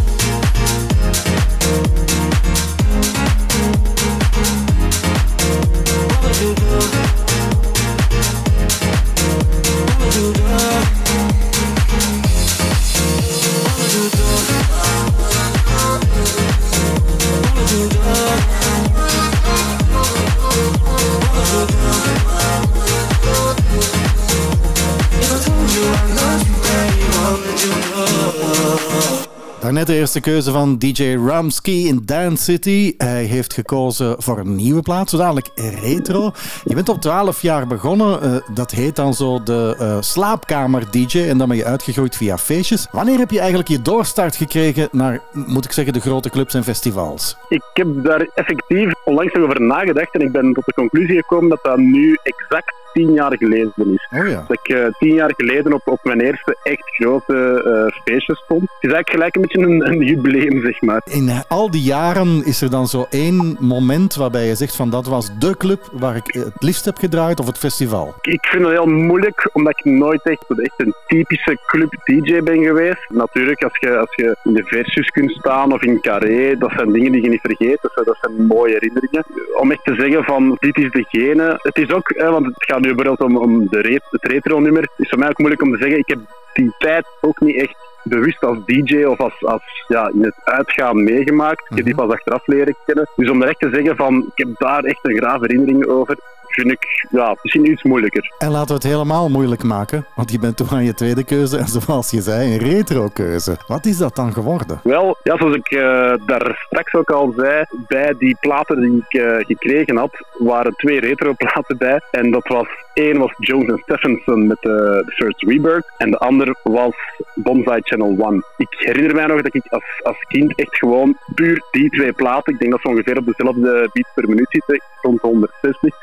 Eerste keuze van DJ Ramsky in Dance City. Hij heeft gekozen voor een nieuwe plaat, zo dadelijk retro. Je bent op 12 jaar begonnen. eh, dat heet dan zo de eh, slaapkamer-DJ. En dan ben je uitgegroeid via feestjes. Wanneer heb je eigenlijk je doorstart gekregen naar, moet ik zeggen, de grote clubs en festivals? Ik heb daar effectief onlangs over nagedacht en ik ben tot de conclusie gekomen dat dat nu exact tien jaar geleden is. Oh ja. Dat ik eh, tien jaar geleden op, op mijn eerste echt grote feestje stond. Het is eigenlijk gelijk een beetje een, een jubileum, zeg maar. In eh, al die jaren is er dan zo één moment waarbij je zegt van dat was de club waar ik het liefst heb gedraaid of het festival. Ik vind het heel moeilijk, omdat ik nooit echt, echt een typische club DJ ben geweest. Natuurlijk, als je, als je in de Versus kunt staan of in Carré, dat zijn dingen die je niet vergeet. Dat zijn, dat zijn mooie herinneringen. Om echt te zeggen van, dit is degene. Het is ook, hè, want het gaat nu bijvoorbeeld om, om de re- het retro-nummer. Het is voor mij ook moeilijk om te zeggen, ik heb die tijd ook niet echt bewust als DJ of als, als ja, in het uitgaan meegemaakt. Ik heb die pas achteraf leren kennen. Dus om er echt te zeggen van, ik heb daar echt een graaf herinnering over, vind ik ja, misschien iets moeilijker. En laten we het helemaal moeilijk maken, want je bent toch aan je tweede keuze en zoals je zei, een retro-keuze. Wat is dat dan geworden? Wel, ja, zoals ik eh, daar straks ook al zei, bij die platen die ik eh, gekregen had, waren twee retro-platen bij. En dat was, één was Jones Stephenson met eh, The First Rebirth en de ander was Bonsai Channel One. Ik herinner mij nog dat ik als, als kind echt gewoon puur die twee platen, ik denk dat ze ongeveer op dezelfde beat per minuut zitten, rond de 160,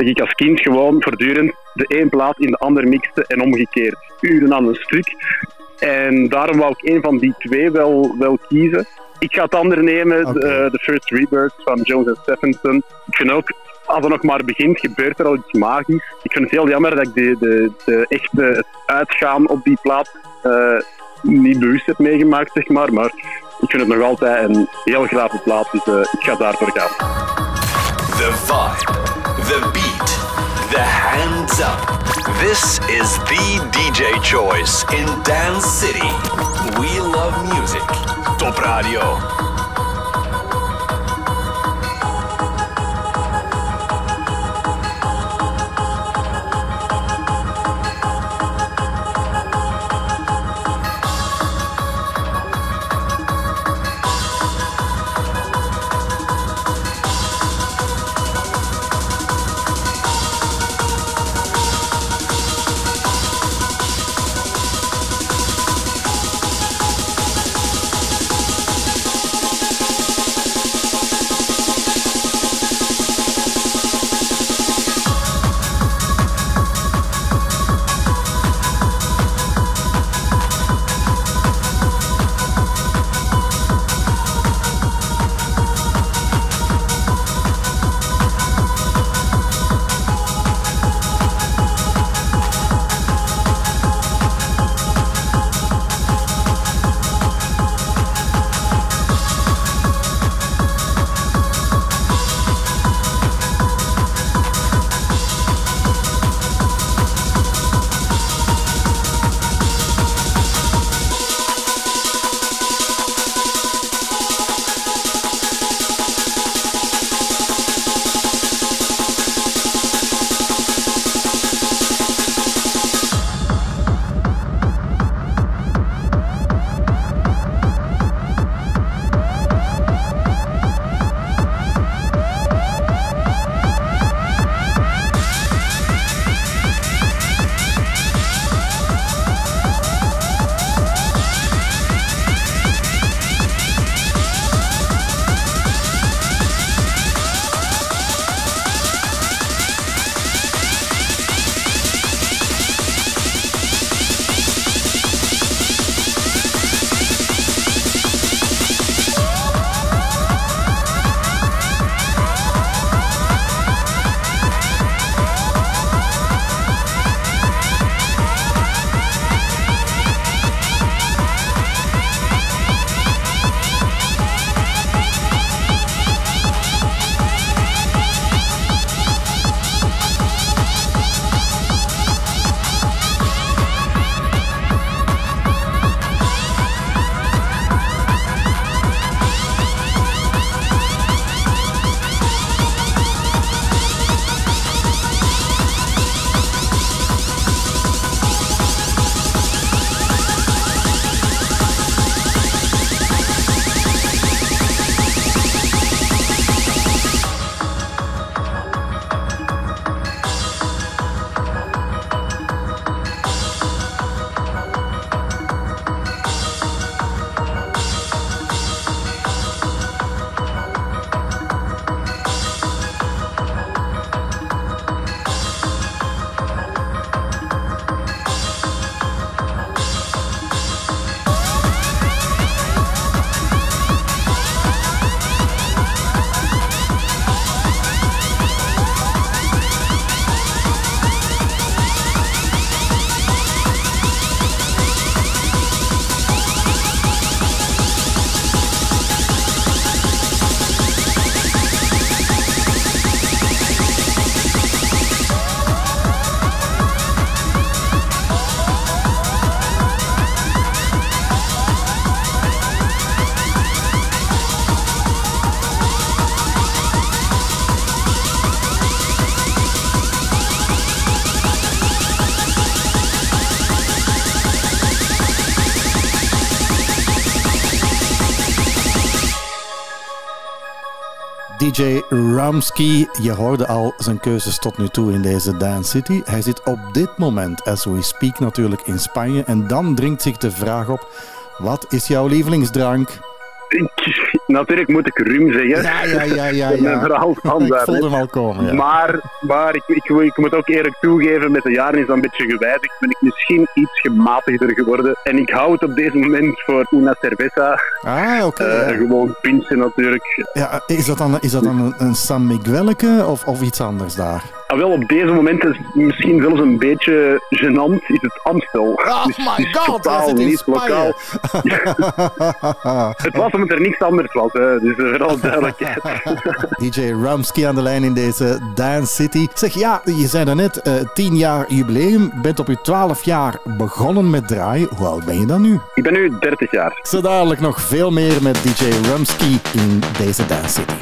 dat ik als kind gewoon voortdurend de één plaat in de ander mixte en omgekeerd. Uren aan een stuk. En daarom wou ik een van die twee wel, wel kiezen. Ik ga het andere nemen, de The First Rebirth van Jones Stephenson. Ik vind ook, als het nog maar begint, gebeurt er al iets magisch. Ik vind het heel jammer dat ik de, de, de echte het uitgaan op die plaat eh, niet bewust heb meegemaakt, zeg maar. Maar ik vind het nog altijd een heel grave plaat, dus eh, ik ga daarvoor gaan. The vibe, the beat, the hands up. This is the DJ choice in Dance City. We love music. Top Radio. Ramsky, je hoorde al zijn keuzes tot nu toe in deze Dance City. Hij zit op dit moment, as we speak, natuurlijk in Spanje. En dan dringt zich de vraag op, wat is jouw lievelingsdrank? Natuurlijk moet ik rum zeggen. Ja, ja, ja, ja. Ja. verhaal Ik voelde hem al komen, ja. Maar, maar ik, ik, ik moet ook eerlijk toegeven, met de jaren is dat een beetje gewijzigd. Ben ik misschien iets gematigder geworden. En ik hou het op deze moment voor una cerveza. Ah, oké. Eh, ja. Gewoon pinchen natuurlijk. Ja, is dat dan, is dat dan een, een San Miguelke of, of iets anders daar? Ah, wel, op deze moment is het misschien zelfs een beetje gênant, is het Amstel. Oh Dus my het is god, zit in niet lokaal. Het was omdat er niks anders was, hè. dus uh, duidelijkheid. DJ Ramsky aan de lijn in deze Dance City. Zeg, ja, je zei daarnet, eh 10 jaar jubileum. Bent op je 12 jaar begonnen met draaien. Hoe oud ben je dan nu? ik ben nu 30 jaar. Zo dadelijk nog veel meer met DJ Ramsky in deze Dance City.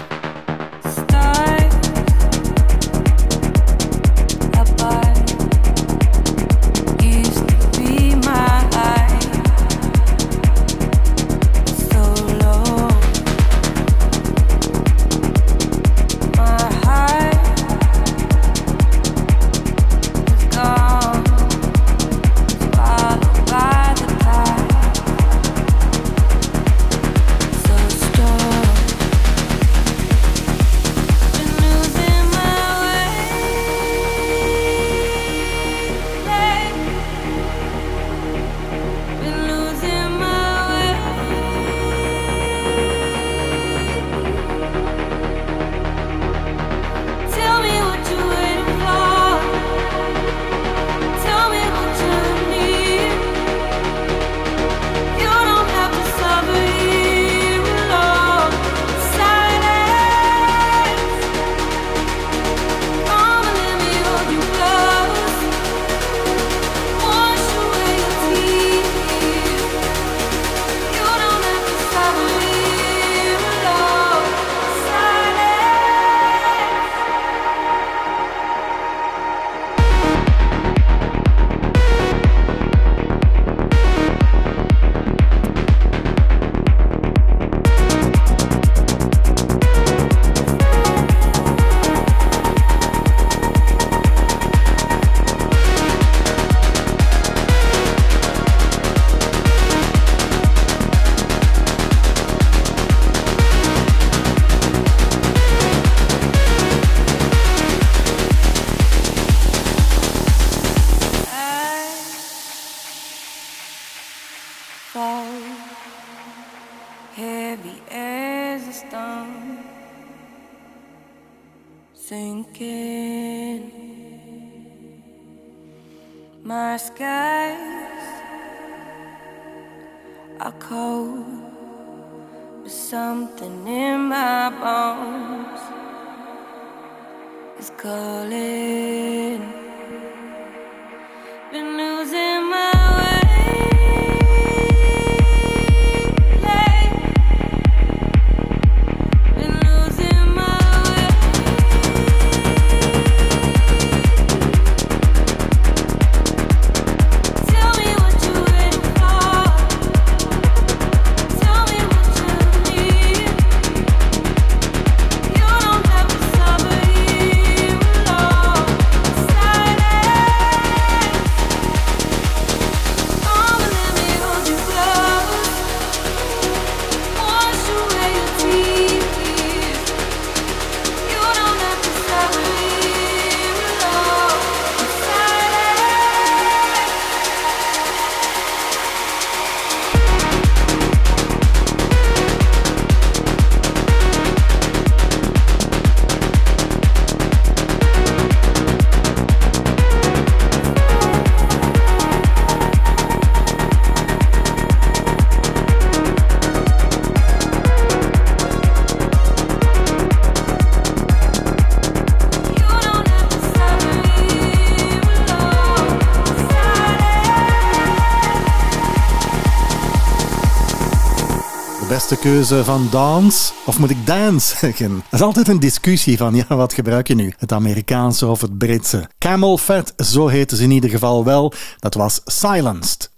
My skies are cold but something in my bones is calling. Been keuze van dance, of moet ik dance zeggen? Dat is altijd een discussie van, ja, wat gebruik je nu? Het Amerikaanse of het Britse? Camel Fat, zo heten ze in ieder geval wel. Dat was Silenced.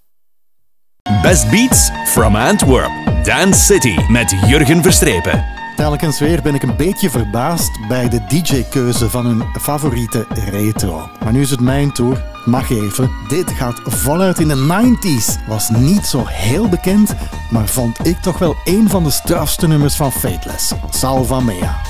Best Beats from Antwerp. Dance City met Jurgen Verstrepen. Telkens weer ben ik een beetje verbaasd bij de DJ-keuze van hun favoriete retro. Maar nu is het mijn tour. Mag even. Dit gaat voluit in de 90s. Was niet zo heel bekend, maar vond ik toch wel een van de strafste nummers van Fateless. Salva Mea.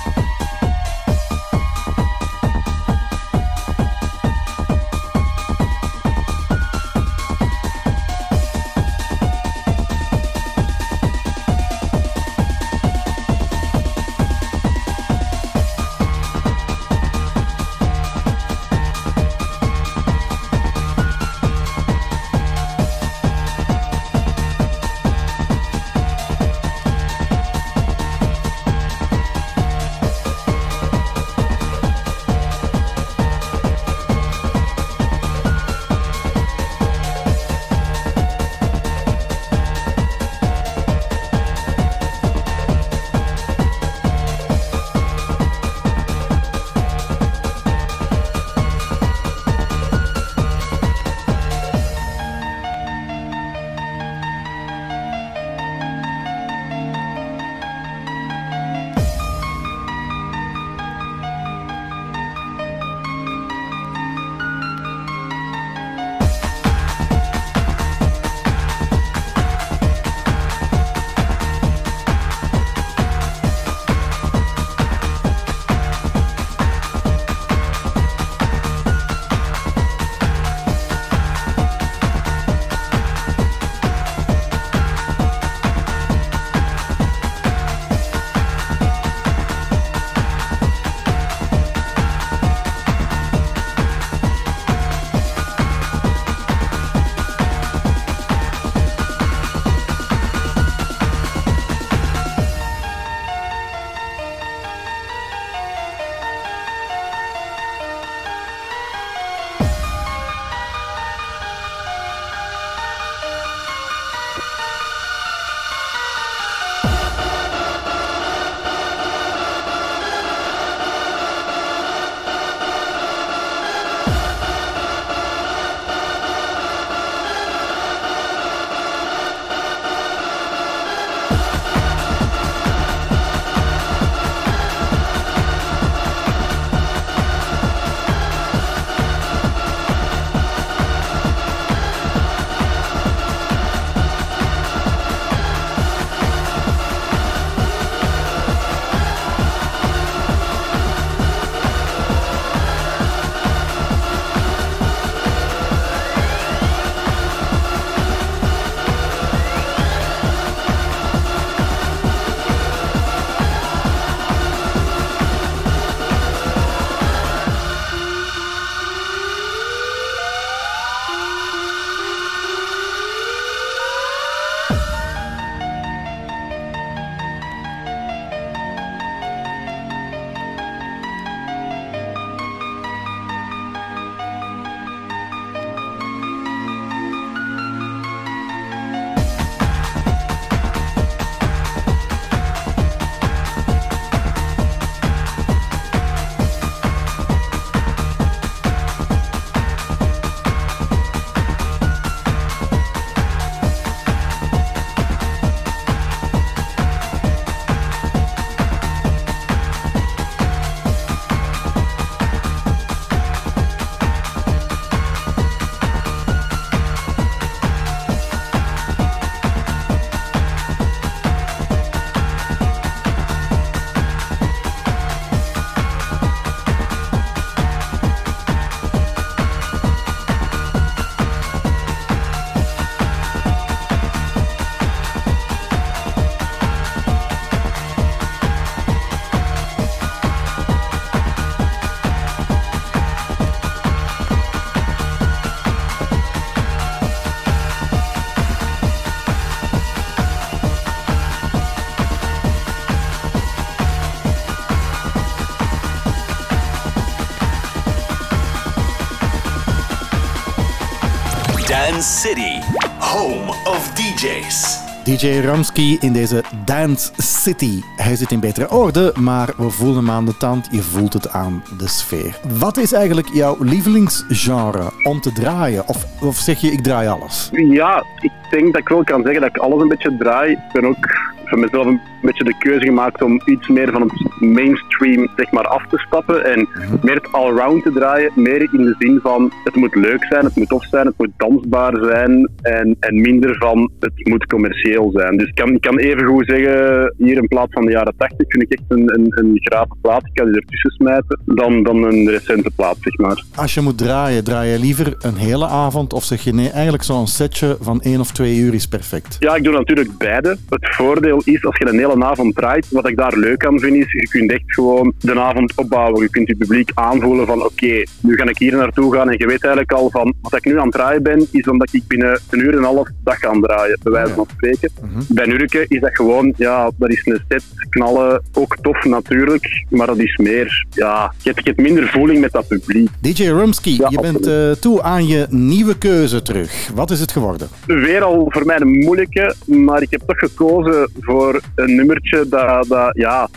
Dance City, home of DJs. DJ Ramsky in deze Dance City. Hij zit in betere orde, maar we voelen hem aan de tand. Je voelt het aan de sfeer. Wat is eigenlijk jouw lievelingsgenre om te draaien? Of, of zeg je, ik draai alles? Ja, ik denk dat ik wel kan zeggen dat ik alles een beetje draai. Ik ben ook voor mezelf een beetje de keuze gemaakt om iets meer van het mainstream zeg maar, af te stappen en meer het allround te draaien. Meer in de zin van het moet leuk zijn, het moet tof zijn, het moet dansbaar zijn en, en minder van het moet commercieel zijn. Dus ik kan, ik kan even goed zeggen, hier in plaats van de jaren 80 vind ik echt een, een, een grave plaat, ik kan die ertussen smijten, dan, dan een recente plaat zeg maar. Als je moet draaien, draai je liever een hele avond of zeg je nee, eigenlijk zo'n setje van één of twee uur is perfect? Ja, ik doe natuurlijk beide. Het voordeel is, als je een hele avond draait, wat ik daar leuk aan vind, is je kunt echt gewoon de avond opbouwen. Je kunt je publiek aanvoelen van oké, nu ga ik hier naartoe gaan en je weet eigenlijk al van wat ik nu aan het draaien ben, is omdat ik binnen een uur en een half dag ga draaien, bij wijze van spreken. Bij Nurke is dat gewoon, ja, dat is een set, knallen, ook tof natuurlijk, maar dat is meer, ja, je hebt, je hebt minder voeling met dat publiek. DJ Rumsky, je bent eh, toe aan je nieuwe keuze terug. Wat is het geworden? Weer al voor mij een moeilijke, maar ik heb toch gekozen voor een nummertje dat, dat ja,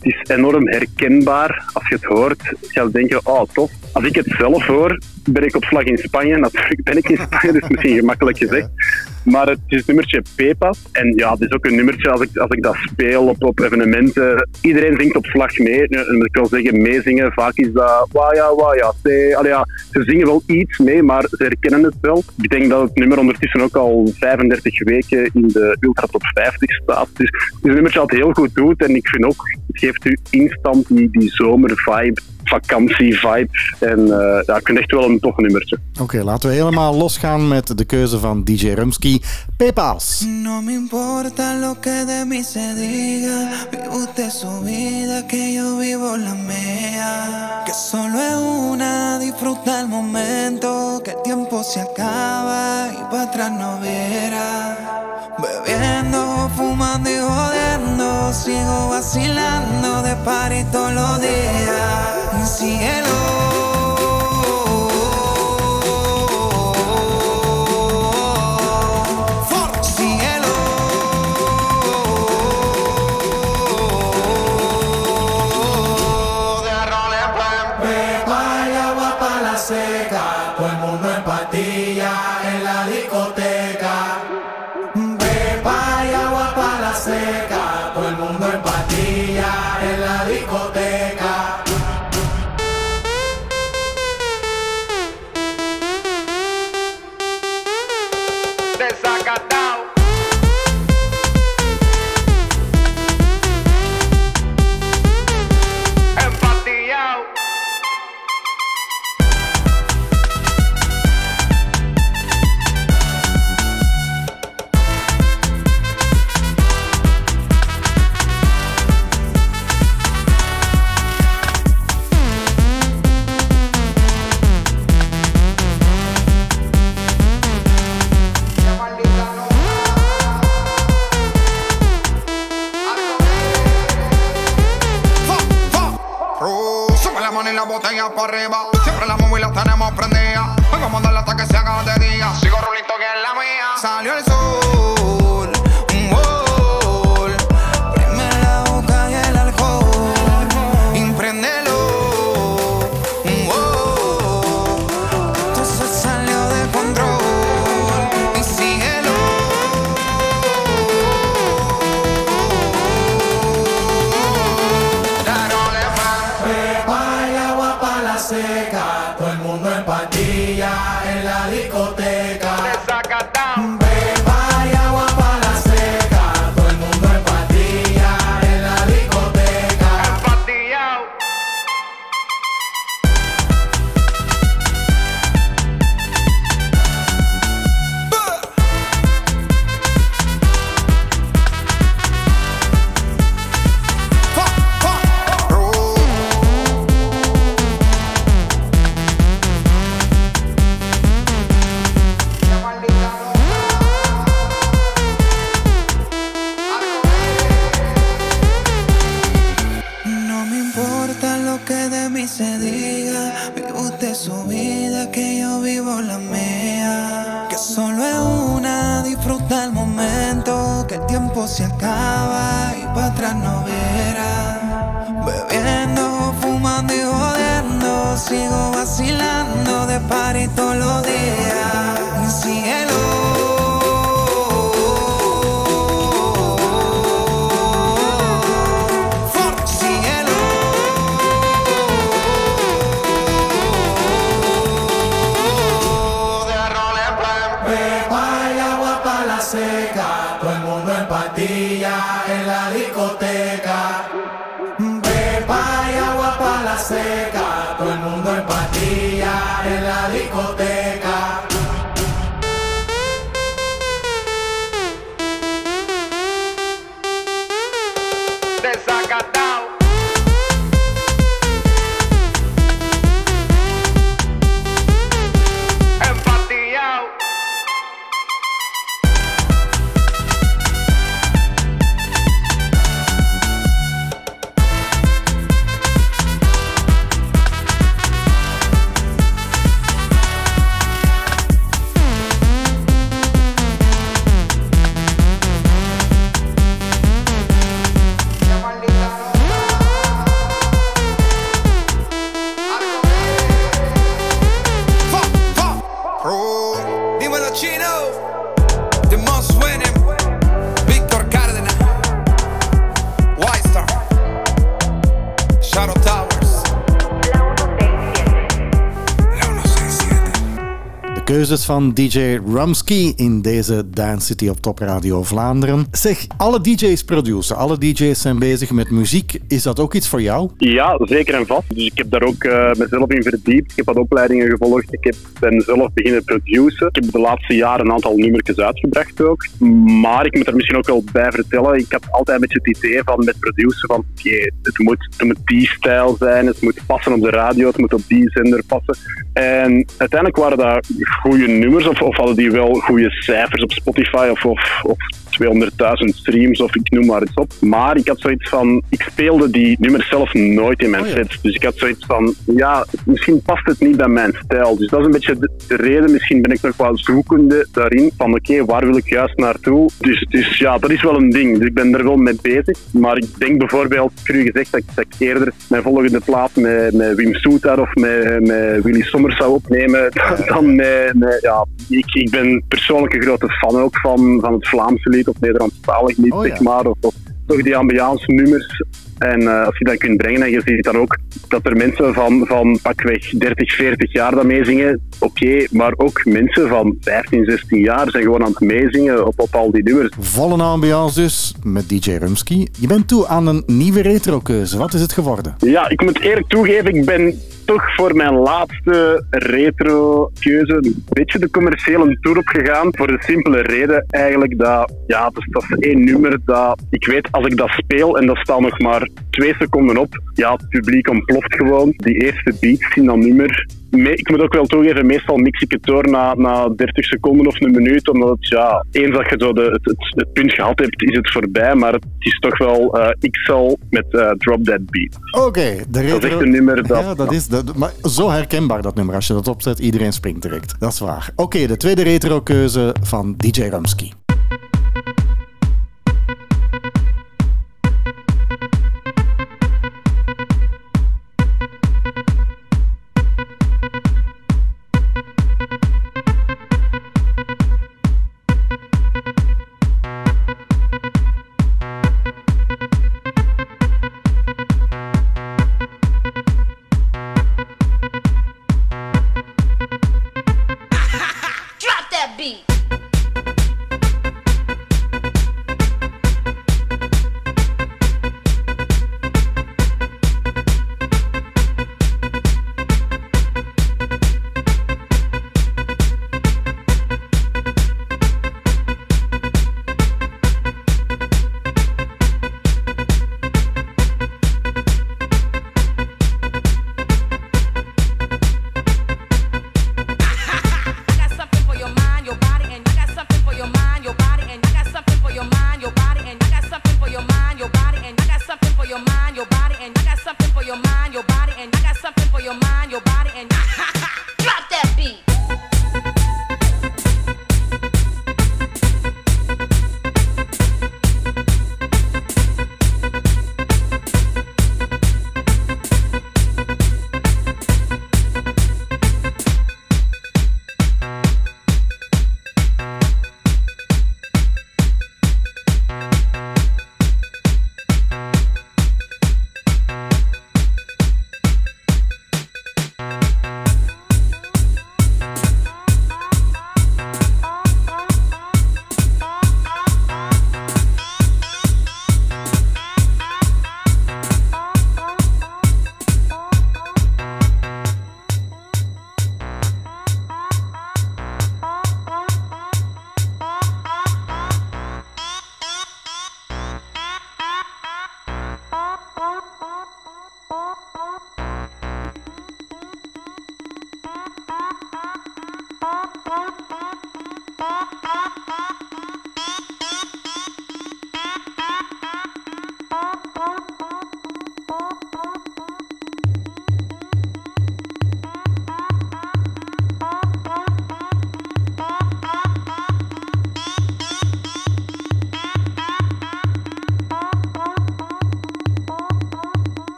het is enorm herkenbaar. Als je het hoort, ga je denken, oh tof. Als ik het zelf hoor, ben ik op slag in Spanje. Natuurlijk ben ik in Spanje, dus misschien gemakkelijk gezegd. Maar het is het nummertje Pepa. En ja, het is ook een nummertje als ik, als ik dat speel op, op evenementen. Iedereen zingt op slag mee. En ik wil zeggen, meezingen, vaak is dat waja, waja, te. Allee, ja, ze zingen wel iets mee, maar ze herkennen het wel. Ik denk dat het nummer ondertussen ook al 35 weken in de Ultra Top 50 staat. Dus het is een nummertje dat het heel goed doet. En ik vind ook, het geeft u instant die, die zomervibe, vakantie-vibe. En eh, ja, ik vind echt wel een tof nummertje. Oké, laten we helemaal losgaan met de keuze van DJ Rumsky. Pepas. No me importa lo que de mí se diga. Vive usted su vida, que yo vivo la mía. Que solo es una, disfruta el momento. Que el tiempo se acaba y para atrás no verá. Bebiendo, fumando y jodiendo. Sigo vacilando de party todos los días. Cielo. Keuzes van DJ Rumsky in deze Dance City op Top Radio Vlaanderen. Zeg, alle DJ's produceren, alle DJ's zijn bezig met muziek. Is dat ook iets voor jou? Ja, zeker en vast. Dus ik heb daar ook eh, mezelf in verdiept. Ik heb wat opleidingen gevolgd. Ik heb, ben zelf beginnen produceren. Ik heb de laatste jaren een aantal nummertjes uitgebracht ook. Maar ik moet er misschien ook wel bij vertellen. Ik had altijd een beetje het idee van met produceren van oké, het, moet, het moet die stijl zijn. Het moet passen op de radio. Het moet op die zender passen. En uiteindelijk waren dat goede nummers of, of hadden die wel goede cijfers op Spotify of, of, of 200.000 streams of ik noem maar iets op. Maar ik had zoiets van, ik speelde die nummers zelf nooit in mijn sets. Dus ik had zoiets van, ja, misschien past het niet bij mijn stijl. Dus dat is een beetje de, de reden. Misschien ben ik nog wel zoekende daarin van oké, waar wil ik juist naartoe? Dus, dus ja, dat is wel een ding. Dus ik ben er wel mee bezig. Maar ik denk bijvoorbeeld, ik heb u gezegd dat ik, dat ik eerder mijn volgende plaat met, met Wim Soetar of met, met Willy Sommers zou opnemen dan met, met ja, ik, ik ben persoonlijk een grote fan ook van, van het Vlaamse lied of Nederlandstalig lied, Oh ja. zeg maar. Of, of toch die ambiance nummers. En eh, als je dat kunt brengen en je ziet dan ook dat er mensen van, van pakweg 30, 40 jaar dat meezingen, oké, maar ook mensen van 15, 16 jaar zijn gewoon aan het meezingen op, op al die nummers. Volle ambiance dus met DJ Rumsky. Je bent toe aan een nieuwe retro-keuze. Wat is het geworden? Ja, ik moet eerlijk toegeven, ik ben toch voor mijn laatste retro-keuze een beetje de commerciële tour opgegaan. Voor de simpele reden eigenlijk dat, ja, dat is, dat is één nummer dat ik weet als ik dat speel en dat staat nog maar twee seconden op, ja, het publiek ontploft gewoon. Die eerste beats in dat nummer. Me- ik moet ook wel toegeven, meestal mix ik het door na, na 30 seconden of een minuut, omdat het, ja, eens dat je zo de, het, het, het punt gehad hebt, is het voorbij, maar het is toch wel eh XL met eh, Drop That Beat. Oké, de retro... Dat is echt een nummer dat... Ja, dat is dat, maar zo herkenbaar dat nummer. Als je dat opzet, iedereen springt direct. Dat is waar. Oké, de tweede retro-keuze van DJ Rumsky. something for your mind, your body, and I got something for your mind, your body, and.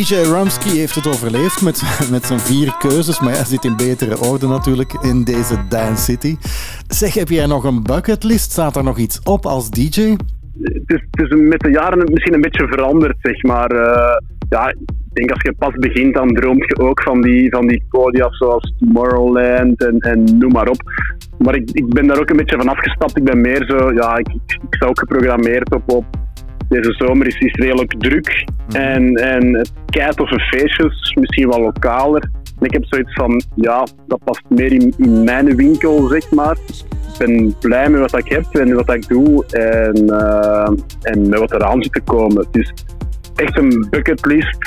DJ Rumsky heeft het overleefd met, met zijn vier keuzes, maar hij zit in betere orde natuurlijk in deze Dance City. Zeg, heb jij nog een bucketlist? Staat er nog iets op als DJ? het is, het is met de jaren misschien een beetje veranderd, zeg maar. Eh, ja, ik denk als je pas begint, dan droomt je ook van die, van die podia's zoals Tomorrowland en, en noem maar op. Maar ik, ik ben daar ook een beetje van afgestapt. Ik ben meer zo, ja, ik, ik, ik sta ook geprogrammeerd op, op deze zomer is, is redelijk druk en, en het kei toffe feestjes, misschien wel lokaler. Ik heb zoiets van, ja, dat past meer in, mijn winkel, zeg maar. Ik ben blij met wat ik heb en wat ik doe en, eh, en met wat eraan zit te komen. Het is echt een bucketlist.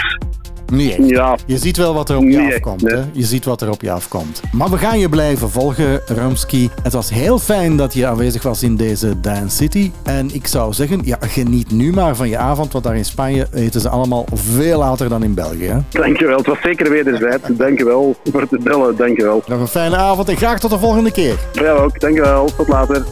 Echt. Ja. Je ziet wel wat er op je Nee, afkomt. nee. Hè? Je ziet wat er op je afkomt. Maar we gaan je blijven volgen, Rumsky. Het was heel fijn dat je aanwezig was in deze Dance City. En ik zou zeggen, ja, geniet nu maar van je avond, want daar in Spanje eten ze allemaal veel later dan in België. Hè? Dankjewel, het was zeker wederzijds. Dankjewel voor het bellen, dankjewel. Nog een fijne avond en graag tot de volgende keer. Jou ook, dankjewel. Tot later.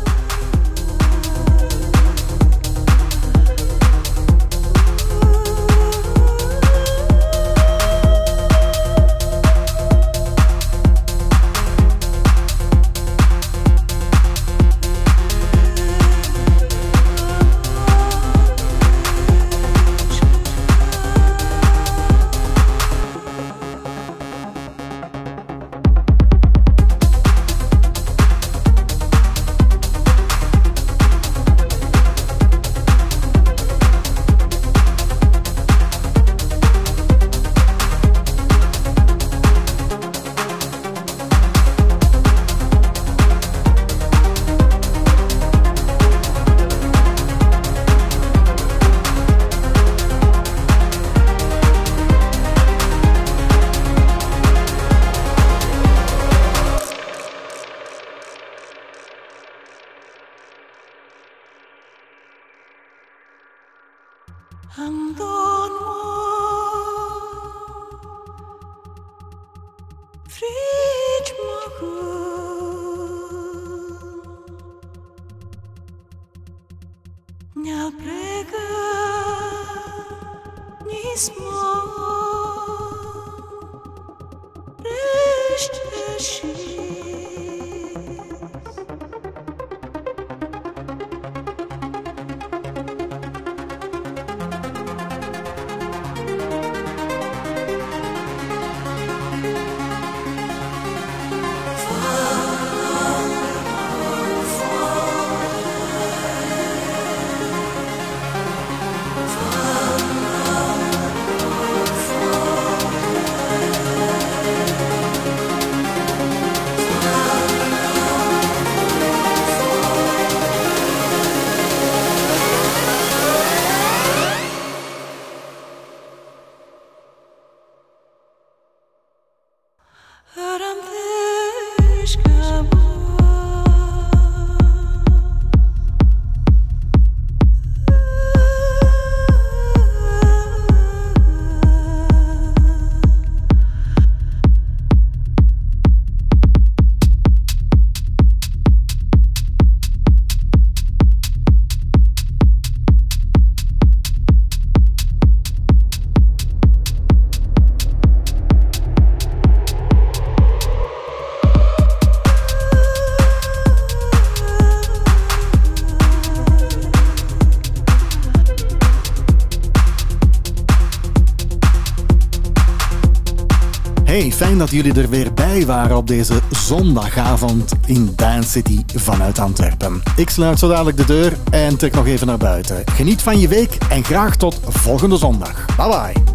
Dat jullie er weer bij waren op deze zondagavond in Dance City vanuit Antwerpen. Ik sluit zo dadelijk de deur en trek nog even naar buiten. Geniet van je week en graag tot volgende zondag. Bye bye.